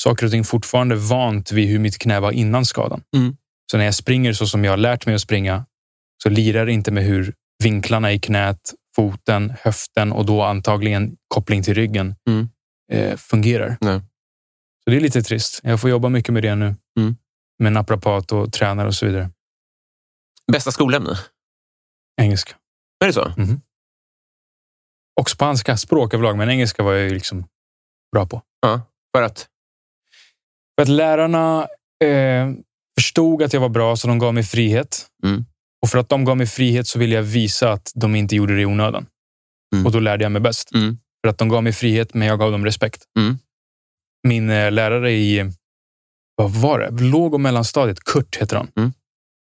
saker och ting fortfarande vant vid hur mitt knä var innan skadan. Mm. Så när jag springer så som jag har lärt mig att springa så lirar det inte med hur vinklarna i knät, foten, höften och då antagligen koppling till ryggen Mm. eh, fungerar. Nej. Så det är lite trist. Jag får jobba mycket med det nu. Mm. Med naprapat och tränare och så vidare. Bästa skolämne? Engelska. Är det så? Och spanska, språk överlag, men engelska var jag ju liksom bra på. För att? För att lärarna eh, förstod att jag var bra, så de gav mig frihet. Mm. Och för att de gav mig frihet så ville jag visa att de inte gjorde det i onödan. Mm. Och då lärde jag mig bäst. Mm. För att de gav mig frihet, men jag gav dem respekt. Mm. Min eh, lärare i, vad var det? Låg och mellanstadiet, Kurt heter han. Mm.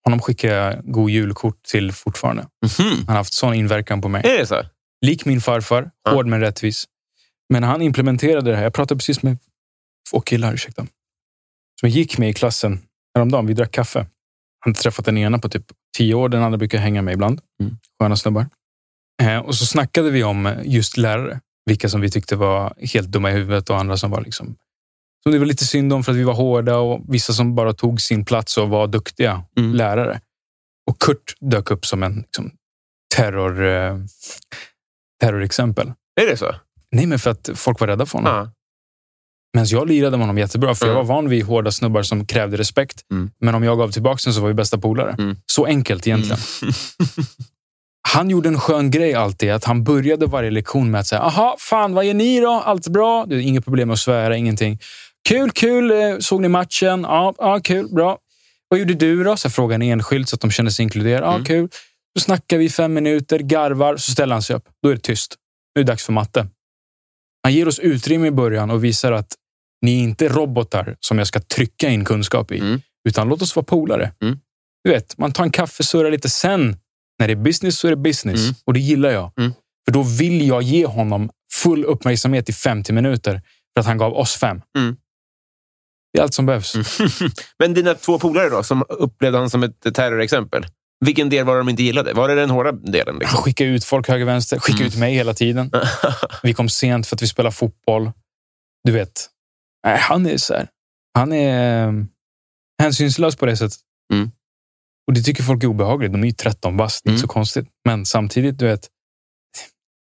Honom skickar jag god julkort till fortfarande. Mhm. Han har haft sån inverkan på mig. Är det så? Lik min farfar, Ja. hård men rättvis. Men han implementerade det här. Jag pratade precis med två killar, ursäkta, som gick med i klassen häromdagen. Vi drack kaffe. Han hade träffat den ena på typ tio år. Den andra brukar hänga med ibland. Mm. Sköna snubbar. Eh, och så snackade vi om just lärare. Vilka som vi tyckte var helt dumma i huvudet och andra som var liksom som det var lite synd om för att vi var hårda och vissa som bara tog sin plats och var duktiga Mm. lärare. Och Kurt dök upp som en liksom, terror, eh, terrorexempel. Är det så? Nej, men för att folk var rädda för honom. Ja. Men jag lirade med honom jättebra, för jag Mm. var van vid hårda snubbar som krävde respekt. Mm. Men om jag gav tillbaka den så var vi bästa polare. Mm. Så enkelt egentligen. *laughs* Han gjorde en skön grej alltid, att han började varje lektion med att säga, aha, fan, vad gör ni då? Allt bra? Det är inget problem att svära, ingenting. Kul, kul. Eh, Såg ni matchen? Ja, ja kul, bra. Vad gjorde du då? Så jag frågade en enskild så att de kände sig inkluderade. Ja, Mm. kul. Så snackar vi fem minuter, garvar, så ställer han sig upp. Då är det tyst. Nu är det dags för matte. Han ger oss utrymme i början och visar att ni är inte robotar som jag ska trycka in kunskap i, Mm. utan låt oss vara polare. Mm. Du vet, man tar en kaffe, surrar lite. Sen, när det är business så är det business. Mm. Och det gillar jag. Mm. För då vill jag ge honom full uppmärksamhet i 50 minuter för att han gav oss fem. Mm. Det är allt som behövs. *laughs* Men dina två polare då, som upplevde han som ett terrorexempel. Vilken del var det de inte gillade? Var det den hårda delen? Liksom? skickade ut folk höger vänster. Skickade Mm. ut mig hela tiden. *laughs* Vi kom sent för att vi spelade fotboll. Du vet. Nej, han är så här. Han är eh, hänsynslös på det sättet. Mm. Och det tycker folk är obehagligt. De är ju 13 bast. Det är inte Mm. så konstigt. Men samtidigt, du vet.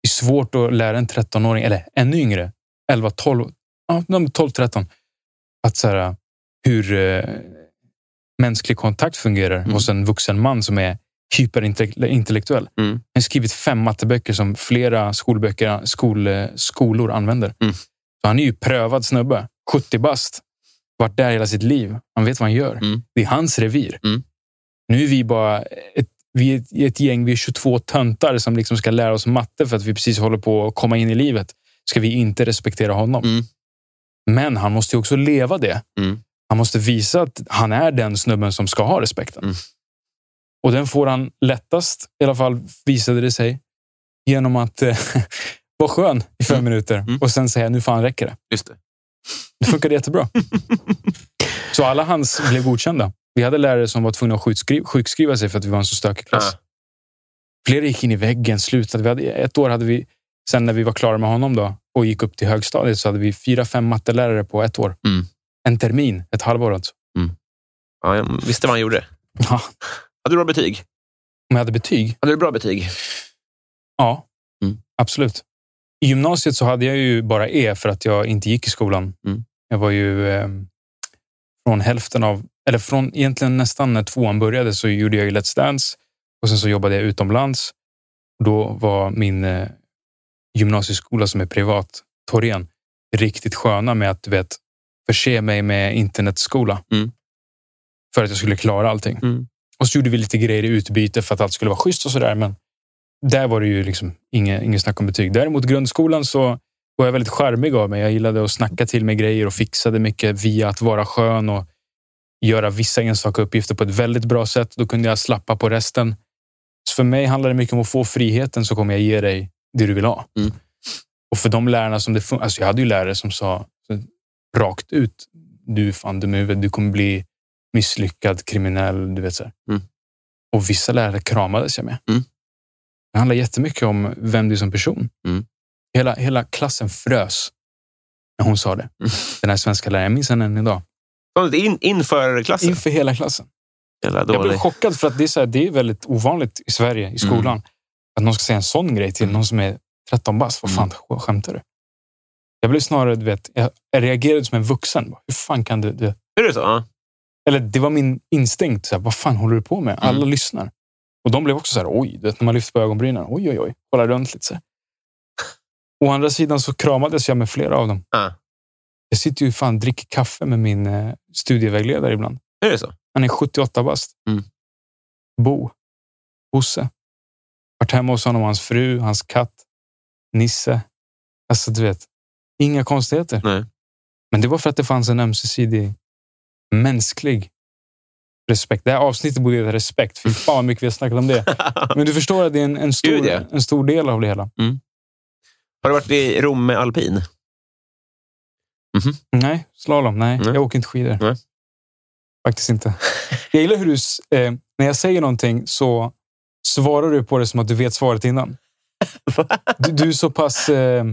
Det är svårt att lära en 13-åring, eller ännu yngre, 11, 12, ja, 12, 13, att så här, hur eh, mänsklig kontakt fungerar Mm. hos en vuxen man som är hyperintellektuell. Mm. Han har skrivit fem matteböcker som flera skolböcker, skol, skolor använder. Mm. Så han är ju prövad snubbe. 70 bast. Varit där hela sitt liv. Han vet vad han gör. Mm. Det är hans revir. Mm. Nu är vi bara ett, vi är ett, ett gäng, vi är 22 töntar som liksom ska lära oss matte för att vi precis håller på att komma in i livet. Ska vi inte respektera honom? Mm. Men han måste ju också leva det. Han måste visa att han är den snubben som ska ha respekten. Mm. Och den får han lättast, i alla fall visade det sig, genom att eh, *laughs* vara skön i fem Mm. minuter Mm. och sen säga nu fan räcker det. Just det. Det funkade jättebra. *laughs* Så alla hans blev godkända. Vi hade lärare som var tvungna att sjukskriva, sjukskriva sig för att vi var en så stökig klass. Ah. Flera gick in i väggen, slutade. Vi hade, ett år hade vi, sen när vi var klara med honom då, och gick upp till högstadiet så hade vi fyra, fem mattelärare på ett år. Mm. En termin, ett halvår alltså. Ja, jag visste vad han gjorde. Ja. Hade du bra betyg? Om jag hade betyg? Hade du bra betyg? Ja, Mm. absolut. I gymnasiet så hade jag ju bara E för att jag inte gick i skolan. Mm. Jag var ju eh, från hälften av, eller från egentligen nästan när tvåan började så gjorde jag ju Let's Dance och sen så jobbade jag utomlands. Då var min eh, gymnasieskola som är privat, Torén, riktigt sköna med att du vet, förse mig med internetskola. Mm. För att jag skulle klara allting. Mm. Och så gjorde vi lite grejer i utbyte för att allt skulle vara schysst och sådär. Men där var det ju liksom inget, inget snack om betyg. Däremot grundskolan så var jag väldigt charmig av mig. Jag gillade att snacka till mig grejer och fixade mycket via att vara skön och göra vissa enstaka uppgifter på ett väldigt bra sätt. Då kunde jag slappa på resten. Så för mig handlar det mycket om att få friheten så kommer jag ge dig det du vill ha. Mm. Och för de lärarna som det fun- alltså Jag hade ju lärare som sa rakt ut. Du är fan dum i huvudet. Du kommer bli misslyckad, kriminell. Du vet så. Mm. Och vissa lärare kramades jag med. Mm. Det handlar jättemycket om vem du är som person. Mm. Hela, hela klassen frös när hon sa det. Mm. Den här svenska läraren. Jag minns henne än idag. In, inför klassen? Inför hela klassen. Jag blev chockad för att det är, så här, det är väldigt ovanligt i Sverige, i skolan. Att någon ska säga en sån grej till Mm. någon som är 13 bast. Vad fan sk- skämtar du? Jag blev snarare, du vet, jag reagerade som en vuxen. Hur fan kan du... du Är det så? Ja. eller det var min instinkt. Så här, vad fan håller du på med? Alla Mm. lyssnar. Och de blev också så här, oj, du vet, när man lyfter på ögonbrynen. Oj, oj, oj. Kolla runt lite. Så här. Å andra sidan så kramades jag med flera av dem. Ja. Jag sitter ju fan dricker kaffe med min eh, studievägledare ibland. Är det så? Han är 78 bast. Mm. Bo. Bosse. Varit hemma hos honom och hans fru, hans katt. Nisse. Alltså, du vet. Inga konstigheter. Nej. Men det var för att det fanns en ömsesidig mänsklig respekt. Det här avsnittet borde heta respekt. Fy fan vad mycket vi har snackat om det. *laughs* Men du förstår att det är en, en, stor, Gud, ja. en stor del av det hela. Har du varit i Rom med alpin? Nej, slalom. Nej, Nej. jag åker inte skidor. Nej. Faktiskt inte. Jag gillar hur du, eh, när jag säger någonting så svarar du på det som att du vet svaret innan. *laughs* Du, du är så pass... Eh,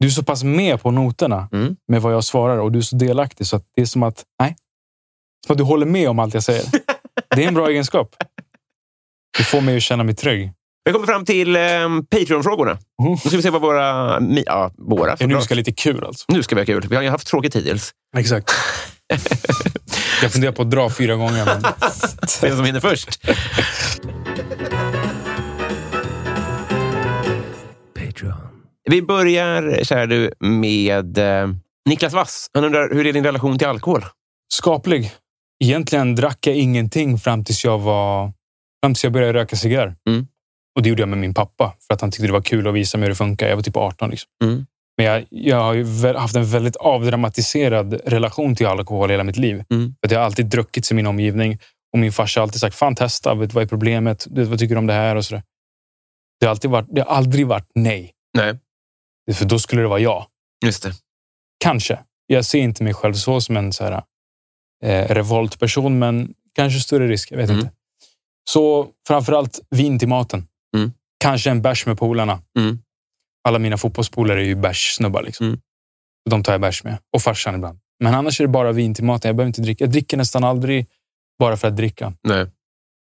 du är så pass med på noterna Mm. med vad jag svarar och du är så delaktig så att det är som att, nej, som att du håller med om allt jag säger. Det är en bra egenskap. Det får mig att känna mig trygg. Vi kommer fram till eh, Patreon-frågorna. Mm. Nu ska vi se vad våra... Ja, våra. Ja, nu ska lite kul alltså. nu ska vi ha kul. Vi har ju haft tråkigt hittills. Exakt. *laughs* Jag funderar på att dra fyra gånger. Men... *laughs* Den som hinner först. Vi börjar, kära du, med eh, Niklas Wass. Han undrar, hur är din relation till alkohol? Skaplig. Egentligen drack jag ingenting fram tills jag var fram tills jag började röka cigarr. Mm. Och det gjorde jag med min pappa för att han tyckte det var kul att visa mig hur det funkar. Jag var typ 18. Liksom. Mm. Men jag, jag har haft en väldigt avdramatiserad relation till alkohol hela mitt liv. Mm. För att jag har alltid druckit i min omgivning och min farsa har alltid sagt, fan testa, vet, vad är problemet? Du, vad tycker du om det här? Och så där. Det, har alltid varit, det har aldrig varit nej. Nej, För då skulle det vara ja. just det. Kanske. jag ser inte mig själv så som en så här, eh, revoltperson, men kanske större risk. Jag vet Mm. inte. Så framförallt vin till maten. Mm. Kanske en bärs med polarna. Mm. Alla mina fotbollspolare är ju bärssnubbar. Liksom. Mm. De tar jag bärs med. Och farsan ibland. Men annars är det bara vin till maten. Jag behöver inte dricka. Jag dricker nästan aldrig bara för att dricka. Nej.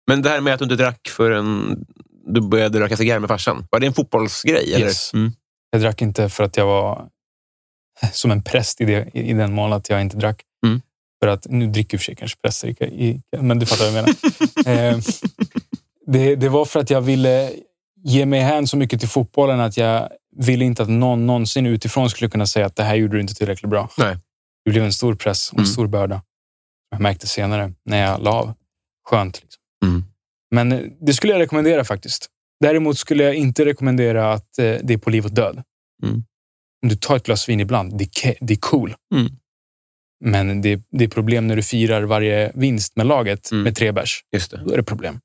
Men det här med att du inte drack förrän du började röka cigarr med farsan. Var det en fotbollsgrej? Eller? Yes. Mm. Jag drack inte för att jag var *laughs* som en präst i, det, i den mån att jag inte drack. Mm. För att, nu dricker ju för sig kanske präster, i- i- men du fattar vad jag menar. *laughs* eh, det, det var för att jag ville ge mig hän så mycket till fotbollen att jag ville inte att någon någonsin utifrån skulle kunna säga att det här gjorde du inte tillräckligt bra. Nej. Det blev en stor press och en Mm. stor börda. Jag märkte senare när jag la av. Skönt. Liksom. Mm. Men eh, det skulle jag rekommendera faktiskt. Däremot skulle jag inte rekommendera att eh, det är på liv och död. Mm. Om du tar ett glas vin ibland, det är, ke- det är cool. Mm. Men det, det är problem när du firar varje vinst med laget Mm. med tre bärs. Just det. Då är det problem.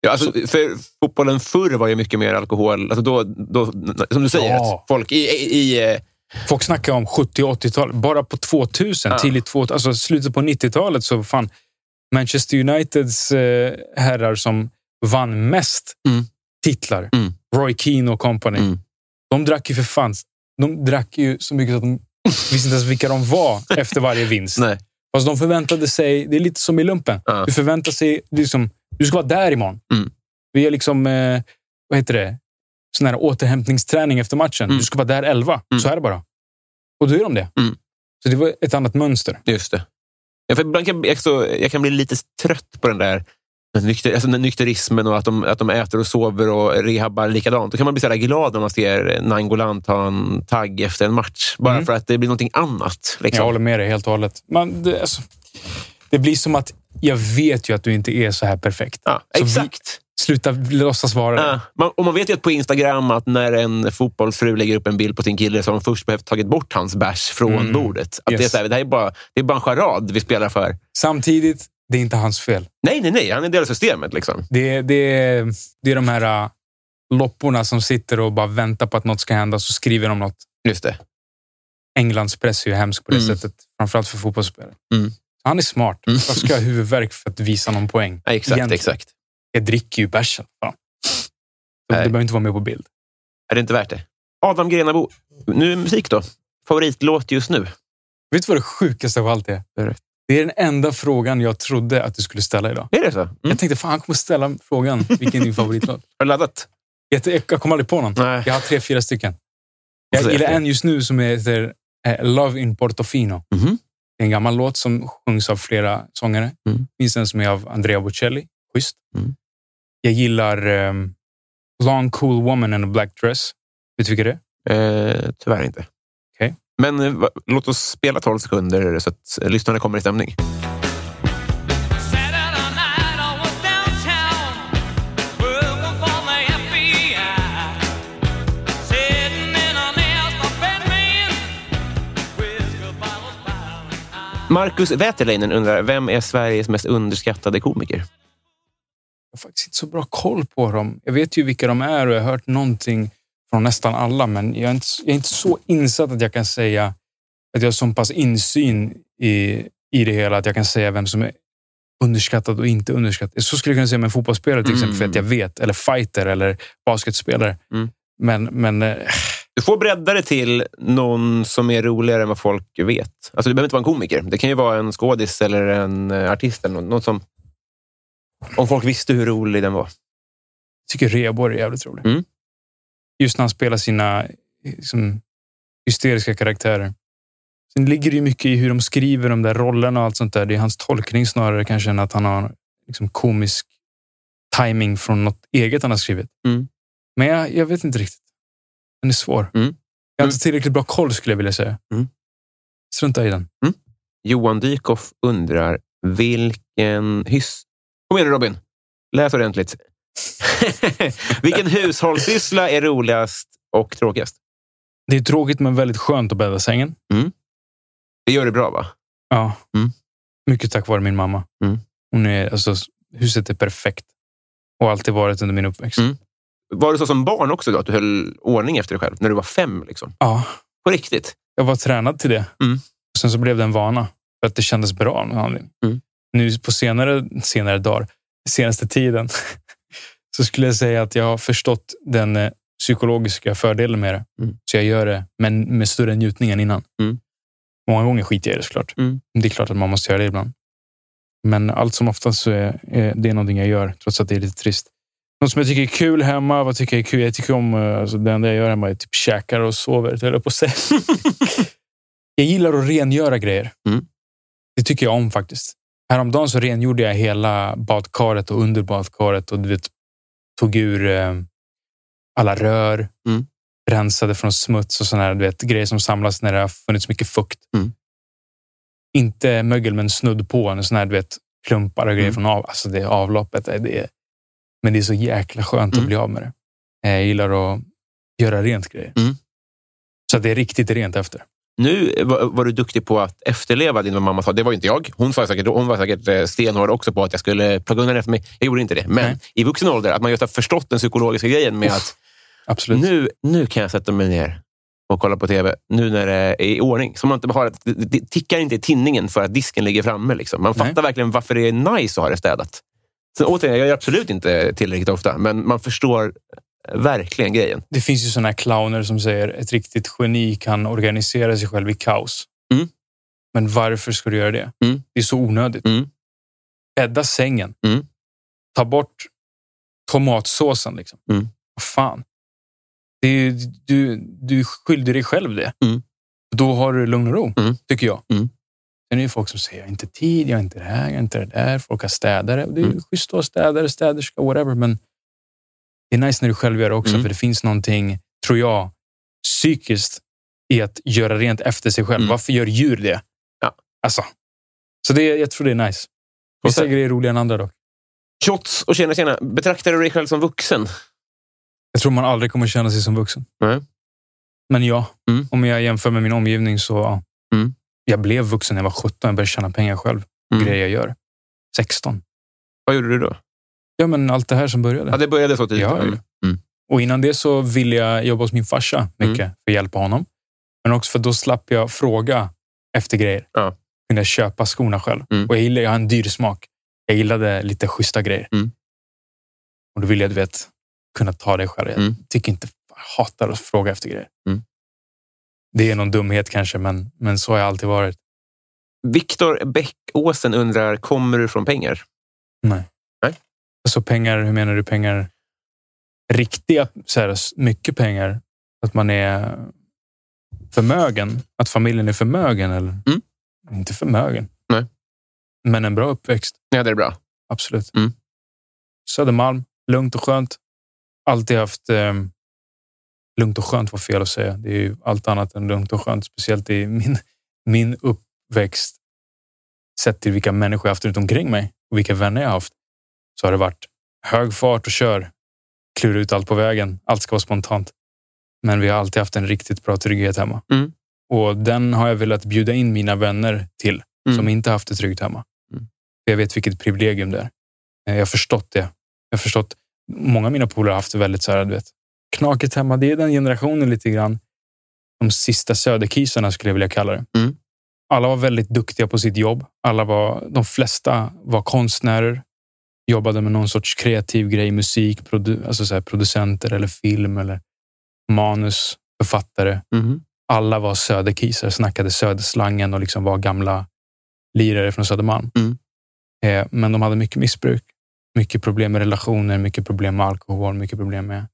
Ja, alltså, för fotbollen förr var ju mycket mer alkohol. Alltså då, då, som du säger, Ja. folk i, i, i eh, Folk snackar om 70 och 80-talet. Bara på 2000, Ja. tidigt 2000, alltså slutet på 90-talet så fan Manchester Uniteds eh, herrar som vann mest Mm. titlar, Mm. Roy Keane och company, Mm. de drack ju för fan de drack ju så mycket att de *laughs* visste inte ens vilka de var efter varje vinst. Nej. Fast de förväntade sig, det är lite som i lumpen. Ja. Du förväntar sig, liksom, du ska vara där imorgon. Mm. Vi är liksom, eh, vad heter det, sån här återhämtningsträning efter matchen. Mm. Du ska vara där 11. Mm. Så är det bara. Och då är de det. Mm. Så det var ett annat mönster. Just det. Ja, för ibland kan jag, så, jag kan bli lite trött på den där nykter, alltså nykterismen och att de, att de äter och sover och rehabbar likadant. Då kan man bli så glad när man ser Nangolan ta en tagg efter en match. Bara Mm. för att det blir någonting annat. Liksom. Jag håller med dig helt och hållet. Man, det, alltså, det blir som att jag vet ju att du inte är så här perfekt. Ja, Så vi- exakt. Sluta låtsas vara det. Ja, man, och man vet ju att på Instagram att när en fotbollsfru lägger upp en bild på sin kille så har de först behövt tagit bort hans bärs från Mm. bordet. Att det, är Yes. så här, det, här är bara, det är bara en charad vi spelar för. Samtidigt, det är inte hans fel. Nej, nej, nej. Han är del av systemet. Liksom. Det, det, det är de här uh, lopporna som sitter och bara väntar på att något ska hända, så skriver de något. Just det. Englands press är ju hemsk på det Mm. sättet. Framförallt för fotbollsspelare. Mm. Han är smart. Mm. Varför ska jag ha huvudvärk för att visa någon poäng? Ja, exakt, Egentligen. exakt. Jag dricker ju bärsen. Det Nej. behöver inte vara med på bild. Är det inte värt det? Adam Grenabo. Nu musik då. Favoritlåt just nu? Vet du vad det sjukaste av allt är? Berätta. Det är den enda frågan jag trodde att du skulle ställa idag. Är det så? Mm. Jag tänkte, fan han kommer ställa frågan, vilken är din favoritlåt? *laughs* Har du laddat? Jag, jag kom aldrig på någon. Nej. Jag har tre, fyra stycken. Jag Alltså, gillar en just nu som heter eh, Love in Portofino. Mhm. Det är en gammal låt som sjungs av flera sångare. Mm. Det finns en som är av Andrea Bocelli. Schysst. Mm. Jag gillar um, Long Cool Woman in a Black Dress. Vet du vilka det är? Eh, tyvärr inte. Men eh, va, låt oss spela 12 sekunder så att eh, lyssnarna kommer i stämning. Marcus Wäterleinen undrar, vem är Sveriges mest underskattade komiker? Jag har faktiskt inte så bra koll på dem. Jag vet ju vilka de är och jag har hört någonting från nästan alla, men jag är inte, jag är inte så insatt att jag kan säga att jag har så pass insyn i, i det hela att jag kan säga vem som är underskattad och inte underskattad. Så skulle jag kunna säga med en fotbollsspelare till Mm. exempel, för att jag vet. Eller fighter eller basketspelare. Mm. Men, men eh, Du får bredda det till någon som är roligare än vad folk vet. Alltså, det behöver inte vara en komiker. Det kan ju vara en skådis eller en eh, artist. Eller något, något som... Om folk visste hur rolig den var. jag tycker Reborg är jävligt rolig. Mm. Just när han spelar sina liksom, hysteriska karaktärer. Sen ligger det ju mycket i hur de skriver de där rollerna och allt sånt där. Det är hans tolkning snarare kanske än att han har liksom, komisk timing från något eget han har skrivit. Mm. Men jag, jag vet inte riktigt. Den är svår. Mm. Jag har inte tillräckligt bra koll skulle jag vilja säga. Mm. Strunta i den. Johan Dykhoff undrar, vilken hyss... Kom igen nu Robin. Läs ordentligt. *laughs* vilken hushållssyssla är roligast och tråkigast? Det är tråkigt men väldigt skönt att bädda sängen. Det gör det bra, va? Ja. Mm. Mycket tack vare min mamma. Mm. Hon är, alltså, huset är perfekt. Och alltid varit under min uppväxt. Mm. Var det så som barn också, då, att du höll ordning efter dig själv när du var fem? Liksom? Ja, På riktigt? jag var tränad till det. Mm. Sen så blev det en vana för att det kändes bra. av någon anledning. Mm. Nu på senare, senare dagar, senaste tiden, *laughs* så skulle jag säga att jag har förstått den eh, psykologiska fördelen med det. Mm. Så jag gör det, men med större njutning än innan. Mm. Många gånger skiter jag i det såklart. Mm. Det är klart att man måste göra det ibland. Men allt som oftast så är, är det någonting jag gör, trots att det är lite trist. Något som jag tycker är kul hemma, vad tycker jag är kul? Jag tycker om, eh, alltså det enda jag gör hemma är typ käkar och sover, höll jag på att säga. *laughs* jag gillar att rengöra grejer. Mm. Det tycker jag om faktiskt. Häromdagen så rengjorde jag hela badkaret och under badkaret och du vet, tog ur eh, alla rör, Mm. rensade från smuts och såna här, du vet, grejer som samlas när det har funnits mycket fukt. Mm. Inte mögel, men snudd på. En sån här, du vet, klumpar och grejer Mm. från av, alltså det avloppet. Det är, men det är så jäkla skönt Mm. att bli av med det. Eh, Jag gillar att göra rent grejer. Mm. Så att det är riktigt rent efter. Nu var, var du duktig på att efterleva din mamma sa. Det var ju inte jag. Hon, sa säkert, hon var säkert eh, stenhård också på att jag skulle plugga undan efter mig. Jag gjorde inte det. Men Nej. i vuxen ålder, att man just har förstått den psykologiska grejen med att Absolut. nu, nu kan jag sätta mig ner och kolla på tv. Nu när det är i ordning. Så man inte har, det, tickar inte i tinningen för att disken ligger framme. Liksom. Man Nej. fattar verkligen varför det är nice att ha det städat. Sen, återigen, jag gör absolut inte tillräckligt ofta, men man förstår verkligen grejen. Det finns ju såna här clowner som säger ett riktigt geni kan organisera sig själv i kaos. Mm. Men varför ska du göra det? Mm. Det är så onödigt. Mm. Bädda sängen. Mm. Ta bort tomatsåsen. Liksom. Mm. Vad fan. Det är, du, du skyllde dig själv det. Mm. Då har du lugn och ro, Mm. tycker jag. Mm. Sen är det folk som säger jag har inte tid, jag har inte det här, jag har inte det där. Folk har städare. Det är Mm. schysst att ha städare, städerska, whatever. Men det är nice när du själv gör det också, Mm. för det finns någonting, tror jag, psykiskt i att göra rent efter sig själv. Mm. Varför gör djur det? Ja. Alltså. Så det, jag tror det är nice. Vissa grejer är roligare än andra dock. Shots och tjena, tjena. Betraktar du dig själv som vuxen? Jag tror man aldrig kommer känna sig som vuxen. Nej. Men ja, Mm. om jag jämför med min omgivning så. Mm. Jag blev vuxen när jag var 17 och började tjäna pengar själv. Mm. Grejer jag gör. 16. Vad gjorde du då? Ja, men allt det här som började. Ja, det började så tidigt. Ja. Mm. Mm. Och innan det så ville jag jobba hos min farsa mycket för att hjälpa honom. Men också för då slapp jag fråga efter grejer. Ja. Kunde jag köpa skorna själv. Mm. Och jag, gillar, jag har en dyr smak. Jag gillade lite schyssta grejer. Mm. Och då ville jag, du vet, kunna ta det själv. Jag Mm. tycker inte, jag hatar att fråga efter grejer. Mm. Det är någon dumhet kanske, men, men så har jag alltid varit. Viktor Bäckåsen undrar, kommer du från pengar? Nej. Alltså pengar, hur menar du pengar? Riktiga, så här, mycket pengar? Att man är förmögen? Att familjen är förmögen? Eller? Mm. Inte förmögen. Nej. Men en bra uppväxt, Ja, det är bra. absolut. Mm. Södermalm, lugnt och skönt. Alltid haft... Eh, lugnt och skönt var fel att säga. Det är ju allt annat än lugnt och skönt. Speciellt i min, min uppväxt. Sett till vilka människor jag haft runt omkring mig och vilka vänner jag haft. Så har det varit hög fart och kör. Klura ut allt på vägen. Allt ska vara spontant. Men vi har alltid haft en riktigt bra trygghet hemma. Mm. Och den har jag velat bjuda in mina vänner till Mm. som inte haft det tryggt hemma. Mm. Jag vet vilket privilegium det är. Eh, Jag har förstått det. Jag har förstått. Många av mina polare har haft det väldigt så här, du vet, knakigt hemma. Det är den generationen lite grann. De sista söderkisarna skulle jag vilja kalla det. Mm. Alla var väldigt duktiga på sitt jobb. Alla var, de flesta var konstnärer. Jobbade med någon sorts kreativ grej, musik, produ, alltså så här, producenter eller film eller manus, författare Mhm. alla var söderkisar, snackade söderslangen och liksom var gamla lirare från Södermalm. Mm. Eh, men de hade mycket missbruk, mycket problem med relationer, mycket problem med alkohol, mycket problem med...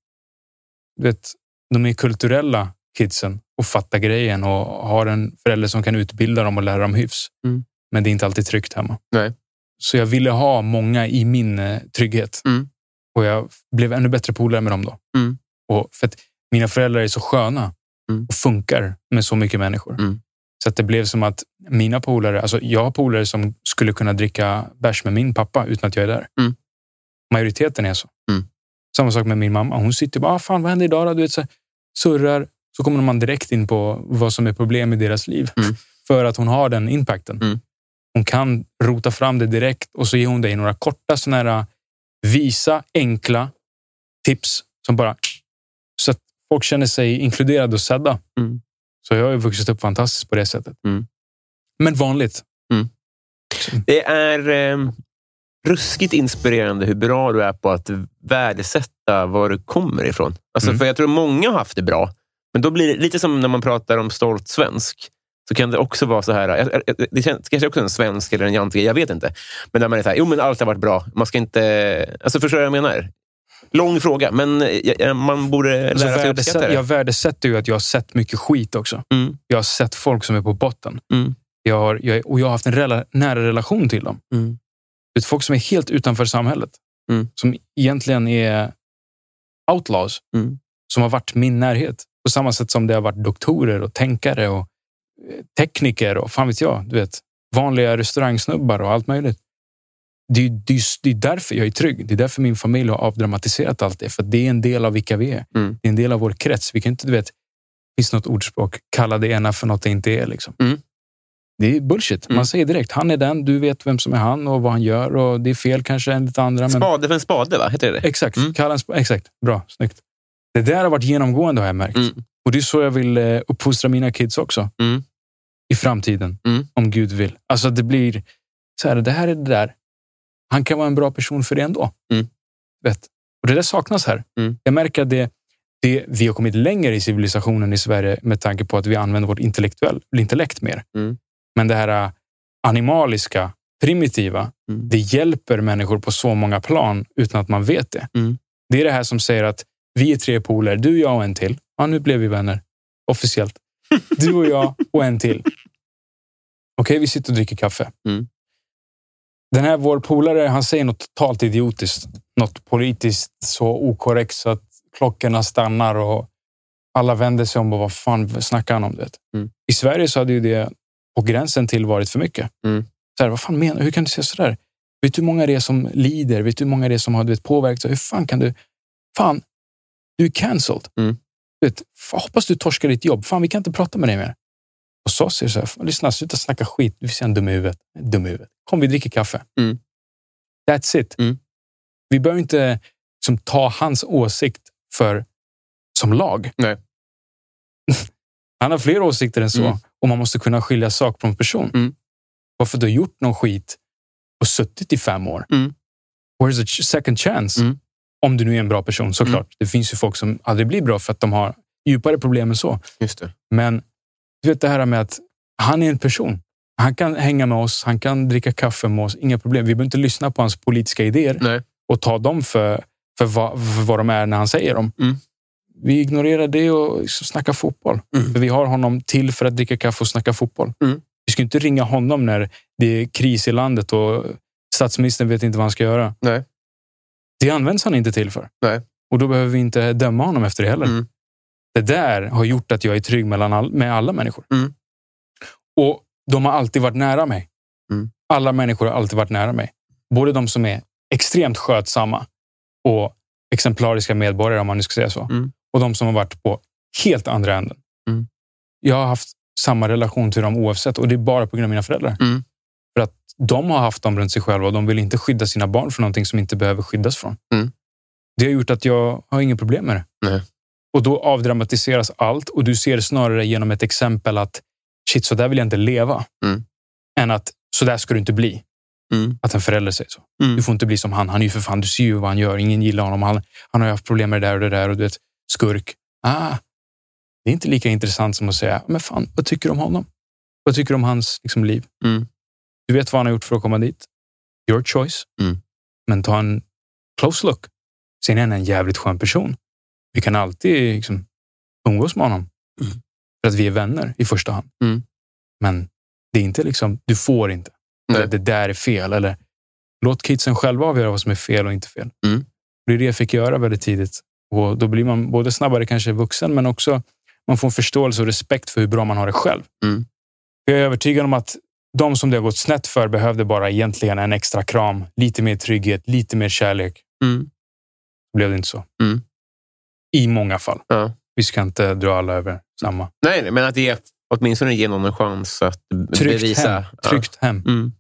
Du vet, de är kulturella, kidsen, och fattar grejen och har en förälder som kan utbilda dem och lära dem hyfs. Mm. Men det är inte alltid tryggt hemma. Nej. Så jag ville ha många i min eh, trygghet. Mm. Och jag blev ännu bättre polare med dem då. Mm. Och för att mina föräldrar är så sköna Mm. och funkar med så mycket människor. Mm. Så att det blev som att mina polare, alltså jag har polare som skulle kunna dricka bärs med min pappa utan att jag är där. Mm. Majoriteten är så. Mm. Samma sak med min mamma. Hon sitter bara, ah, fan vad händer idag då? Du vet, så här, surrar. Så kommer man direkt in på vad som är problem i deras liv. Mm. *laughs* För att hon har den impacten. Mm. Hon kan rota fram det direkt och så ger hon dig några korta såna här visa, enkla tips som bara så att folk känner sig inkluderade och sedda. Mm. Så jag har vuxit upp fantastiskt på det sättet. Mm. Men vanligt. Det är eh, ruskigt inspirerande hur bra du är på att värdesätta var du kommer ifrån. Alltså, Mm. För Jag tror många har haft det bra, men då blir det lite som när man pratar om stolt svensk. Så kan det också vara så här, det känns kanske också en svensk eller en jantig, jag vet inte. Men där man är så här, jo men allt har varit bra. Man ska inte... Alltså förstår du vad jag menar? Lång fråga, men man borde lära Alltså, sig uppskatta det. jag värdesätter ju att jag har sett mycket skit också. Mm. Jag har sett folk som är på botten. Mm. Jag har, jag, och jag har haft en rela, nära relation till dem. Mm. Det är folk som är helt utanför samhället. Mm. Som egentligen är outlaws. Mm. Som har varit min närhet. På samma sätt som det har varit doktorer och tänkare och tekniker och fan vet jag. Du vet, vanliga restaurangsnubbar och allt möjligt. Det är, det, är, det är därför jag är trygg. Det är därför min familj har avdramatiserat allt det. För det är en del av vilka vi är. Mm. Det är en del av vår krets. Vi kan inte, du vet, finns något ordspråk, kalla det ena för något det inte är. Liksom. Mm. Det är bullshit. Man Mm. säger direkt, han är den, du vet vem som är han och vad han gör. och Det är fel kanske enligt andra. Men... Spade för en spade, va? Heter det? Exakt, Mm. kalla en exakt. Bra, snyggt. Det där har varit genomgående har jag märkt. Mm. Och det är så jag vill eh, uppfostra mina kids också. Mm. I framtiden, Mm. om Gud vill. Alltså det blir så här, det här är det där. Han kan vara en bra person för det ändå. Mm. Vet. Och det där saknas här. Mm. Jag märker att det, det, vi har kommit längre i civilisationen i Sverige med tanke på att vi använder vårt intellektuell, intellekt mer. Mm. Men det här eh, animaliska, primitiva, Mm. det hjälper människor på så många plan utan att man vet det. Mm. Det är det här som säger att vi är tre poler, du, jag och en till. Ja, nu blev vi vänner. Officiellt. Du och jag och en till. Okej, vi sitter och dricker kaffe. Mm. Den här vår polare, han säger något totalt idiotiskt. Något politiskt så okorrekt så att klockorna stannar och alla vänder sig om och vad fan snackar han om? Du vet? Mm. I Sverige så hade ju det på gränsen till varit för mycket. Mm. Så här, vad fan menar? Hur kan du säga sådär? Vet du hur många det är som lider? Vet du hur många det är som har du vet, påverkats? Hur fan kan du? Fan, du är cancelled. Mm. Vet, hoppas du torskar ditt jobb. Fan, vi kan inte prata med dig mer. Och så säger så här, "Fan, lyssna, sluta snacka skit. Du är en dum i huvudet. Dum i huvudet. Kom, vi dricker kaffe. Mm. That's it. Mm. Vi behöver inte liksom, ta hans åsikt för som lag. Nej. *laughs* Han har fler åsikter än så Mm. och man måste kunna skilja sak från person. Mm. Varför du har gjort någon skit och suttit i fem år. Mm. Where's a second chance? Mm. Om du nu är en bra person, såklart. Det finns ju folk som aldrig blir bra för att de har djupare problem än så. Just det. Men du vet det här med att han är en person. Han kan hänga med oss, han kan dricka kaffe med oss, inga problem. Vi behöver inte lyssna på hans politiska idéer Nej. och ta dem för, för, vad, för vad de är när han säger dem. Mm. Vi ignorerar det och snackar fotboll. Mm. För vi har honom till för att dricka kaffe och snacka fotboll. Mm. Vi ska inte ringa honom när det är kris i landet och statsministern vet inte vad han ska göra. Nej. Det används han inte till för. Nej. Och då behöver vi inte döma honom efter det heller. Mm. Det där har gjort att jag är trygg mellan all, med alla människor. Mm. Och de har alltid varit nära mig. Mm. Alla människor har alltid varit nära mig. Både de som är extremt skötsamma och exemplariska medborgare, om man nu ska säga så. Mm. Och de som har varit på helt andra änden. Mm. Jag har haft samma relation till dem oavsett och det är bara på grund av mina föräldrar. De har haft dem runt sig själva och de vill inte skydda sina barn från någonting som inte behöver skyddas från. Mm. Det har gjort att jag har inga problem med det. Nej. Och då avdramatiseras allt och du ser snarare genom ett exempel att shit, så där vill jag inte leva. Mm. Än att så där ska du inte bli. Mm. Att en förälder säger så. Mm. Du får inte bli som han. Han är ju för fan, du ser ju vad han gör. Ingen gillar honom. Han, han har ju haft problem med det där och det där. Och du vet, skurk. Ah, det är inte lika intressant som att säga, men fan, vad tycker du om honom? Vad tycker du om hans liksom, liv? Mm. Du vet vad han har gjort för att komma dit. Your choice. Mm. Men ta en close look. Sen är han en jävligt skön person. Vi kan alltid liksom, umgås med honom. Mm. För att vi är vänner i första hand. Mm. Men det är inte liksom, du får inte. Eller det där är fel. Eller låt kidsen själva avgöra vad som är fel och inte fel. Mm. Det är det jag fick göra väldigt tidigt. Och då blir man både snabbare kanske vuxen, men också man får en förståelse och respekt för hur bra man har det själv. Mm. Jag är övertygad om att de som det har gått snett för behövde bara egentligen en extra kram, lite mer trygghet, lite mer kärlek. Mm. Blev det inte så. Mm. I många fall. Ja. Vi ska inte dra alla över samma. Nej, men att det åtminstone ger någon en chans att Tryggt bevisa. hem. Tryggt hem. Mm.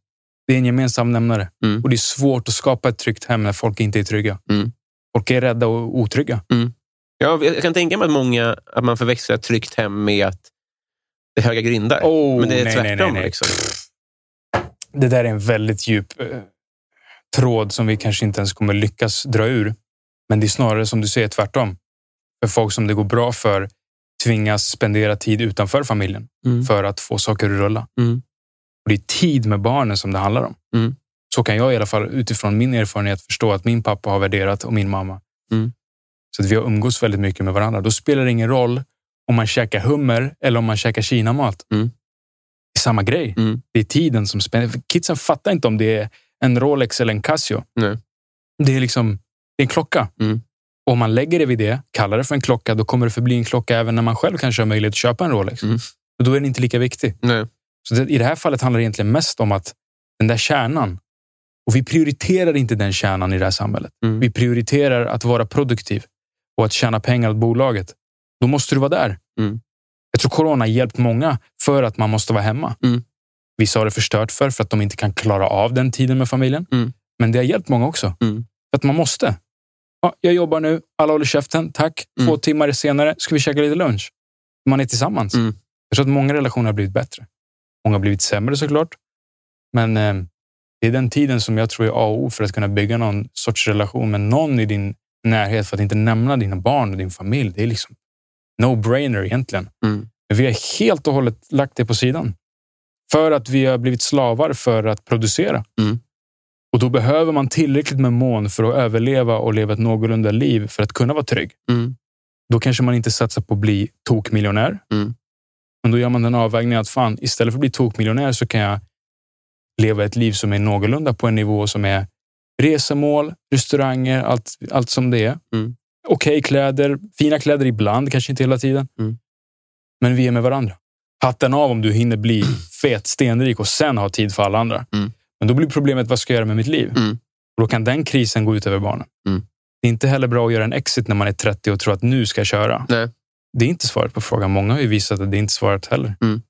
Det är en gemensam nämnare. Mm. Och det är svårt att skapa ett tryggt hem när folk inte är trygga. Mm. Folk är rädda och otrygga. Ja, jag kan tänka mig att många att man förväxlar ett tryggt hem med att höga grindar. Oh, men det är nej, tvärtom. nej, nej. Liksom. Det där är en väldigt djup eh, tråd som vi kanske inte ens kommer lyckas dra ur. Men det är snarare som du säger tvärtom. För folk som det går bra för tvingas spendera tid utanför familjen Mm. för att få saker att rulla. Mm. Och det är tid med barnen som det handlar om. Mm. Så kan jag i alla fall utifrån min erfarenhet förstå att min pappa har värderat och min mamma. Mm. Så att vi har umgås väldigt mycket med varandra. Då spelar det ingen roll om man käkar hummer eller om man käkar kinamat. Mm. Det är samma grej. Mm. Det är tiden som för Kidsen fattar inte om det är en Rolex eller en Casio. Nej. Det är liksom det är en klocka. Mm. Och om man lägger det vid det, kallar det för en klocka, då kommer det förbli en klocka även när man själv kanske har möjlighet att köpa en Rolex. Mm. Och då är den inte lika viktig. Nej. Så det, I det här fallet handlar det egentligen mest om att den där kärnan, och vi prioriterar inte den kärnan i det här samhället. Mm. Vi prioriterar att vara produktiv och att tjäna pengar åt bolaget. Då måste du vara där. Mm. Jag tror corona har hjälpt många för att man måste vara hemma. Mm. Vissa har det förstört för, för att de inte kan klara av den tiden med familjen. Mm. Men det har hjälpt många också. Mm. För att man måste. Ja, jag jobbar nu, alla håller käften, tack. Mm. Två timmar senare ska vi käka lite lunch. Man är tillsammans. Mm. Jag tror att många relationer har blivit bättre. Många har blivit sämre såklart. Men eh, det är den tiden som jag tror är A och O för att kunna bygga någon sorts relation med någon i din närhet. För att inte nämna dina barn och din familj. Det är liksom no-brainer egentligen. Mm. Men vi har helt och hållet lagt det på sidan. För att vi har blivit slavar för att producera. Mm. Och då behöver man tillräckligt med mån för att överleva och leva ett någorlunda liv för att kunna vara trygg. Mm. Då kanske man inte satsar på att bli tokmiljonär. Mm. Men då gör man den avvägningen att fan, istället för att bli tokmiljonär så kan jag leva ett liv som är någorlunda på en nivå som är resemål, restauranger, allt, allt som det är. Mm. Okej kläder, fina kläder ibland, kanske inte hela tiden. Mm. Men vi är med varandra. Hatten av om du hinner bli *clears throat* fet, stenrik och sen ha tid för alla andra. Mm. Men då blir problemet, vad ska jag göra med mitt liv? Mm. Och då kan den krisen gå ut över barnen. Mm. Det är inte heller bra att göra en exit när man är 30 och tror att nu ska jag köra. Nej. Det är inte svaret på frågan. Många har ju visat att det är inte svaret heller. Mm.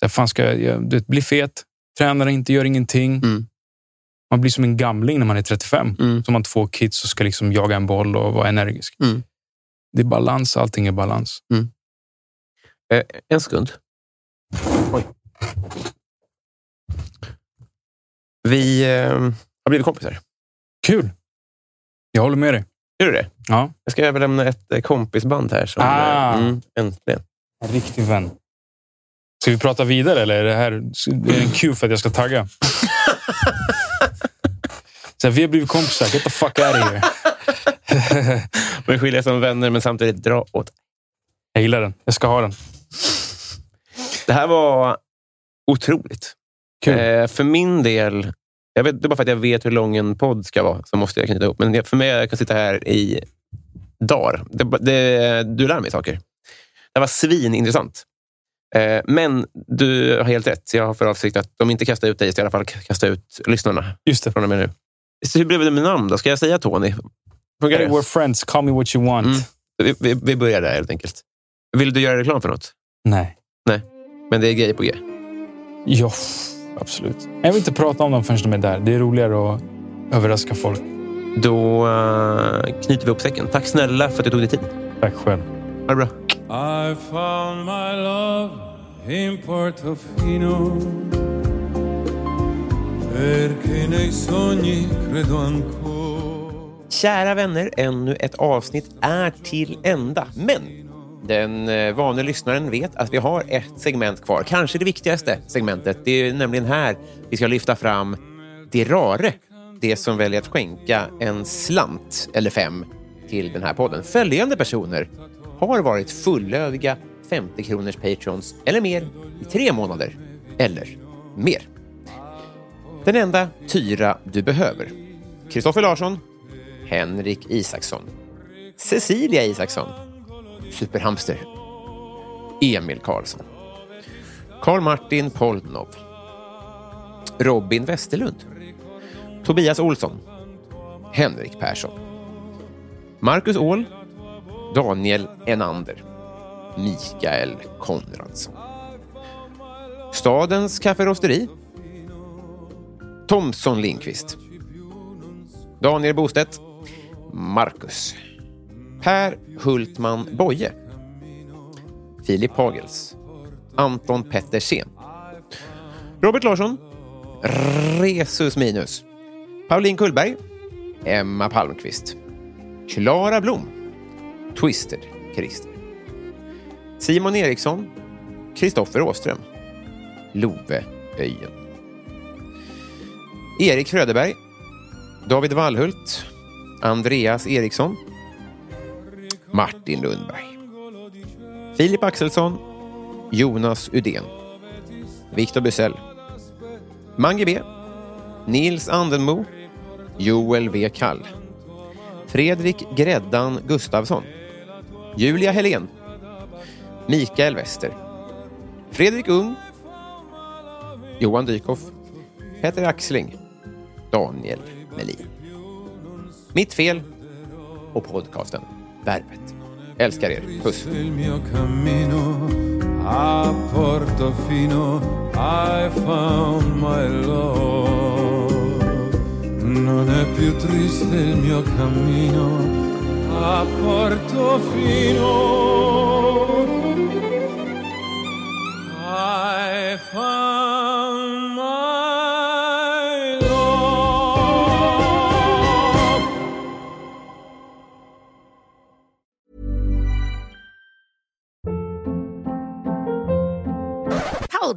Så här, fan ska jag, jag du vet, bli fet, tränar inte, gör ingenting. Mm. Man blir som en gamling när man är 35. Mm. Som har två kids och ska liksom jaga en boll och vara energisk. Mm. Det är balans, allting är balans. Eh, en sekund. Oj. Vi eh, har blivit kompisar. Kul! Jag håller med dig. Gör du det? Ja. Jag ska överlämna ett eh, kompisband här. Som, Ah. eh, mm, äntligen. En riktig vän. Ska vi prata vidare eller är det här är det en cue för att jag ska tagga? *laughs* Så vi har blivit kompisar. Get the fuck out of here. *laughs* Vi skiljer som vänner, men samtidigt dra åt. Jag gillar den. Jag ska ha den. Det här var otroligt. Kul. Eh, för min del, jag vet, det är bara för att jag vet hur lång en podd ska vara, så måste jag knyta ihop. Men för mig, jag kan sitta här i dagar. Det, det, du lär mig saker. Det var svinintressant. Eh, men du har helt rätt. Jag har för avsikt att om inte kasta ut dig, så i alla fall kasta ut lyssnarna Just det. från och med nu. Så hur blev det med namn då? Ska jag säga Tony? Funkar Hey, det? we're friends. Call me what you want. Mm. Vi, vi, vi börjar där helt enkelt. Vill du göra reklam för något? Nej. Men det är grejer på G. Ja, absolut. Jag vill inte prata om dem förrän de är där. Det är roligare att överraska folk. Då eh, knyter vi upp säcken. Tack snälla för att du tog dig tid. Tack själv. Ha det bra. I found my love in Portofino Kära vänner, ännu ett avsnitt är till ända. Men den eh, vane lyssnaren vet att vi har ett segment kvar. Kanske det viktigaste segmentet. Det är nämligen här vi ska lyfta fram det rare. Det som väljer att skänka en slant eller fem till den här podden. Följande personer har varit fullödiga 50 kronors patrons eller mer i tre månader eller mer. Den enda Tyra du behöver. Kristoffer Larsson, Henrik Isaksson, Cecilia Isaksson, Superhamster, Emil Karlsson, Karl-Martin Polnov, Robin Westerlund, Tobias Olsson, Henrik Persson, Marcus Åhl, Daniel Enander, Mikael Konradsson, Stadens kafferosteri, Thomson Lindqvist, Daniel Bostedt, Marcus, Per Hultman Boye, Filip Hagels, Anton Pettersen. Robert Larsson. Resus Minus. Pauline Kullberg. Emma Palmqvist. Klara Blom. Twisted Christer. Simon Eriksson. Kristoffer Åström. Love Öjen. Erik Fröderberg. David Wallhult. Andreas Eriksson. Martin Lundberg. Filip Axelsson. Jonas Udén. Viktor Bysell. Mange B. Nils Andenmo. Joel V. Kall. Fredrik Gräddan Gustafsson. Julia Helén. Mikael Wester. Fredrik Ung. Johan Dykhoff. Peter Axling. Daniel Melin. Mitt fel och podcasten Värvet. Älskar er. Puss. a Portofino I found my love non è più triste il mio cammino a Portofino I found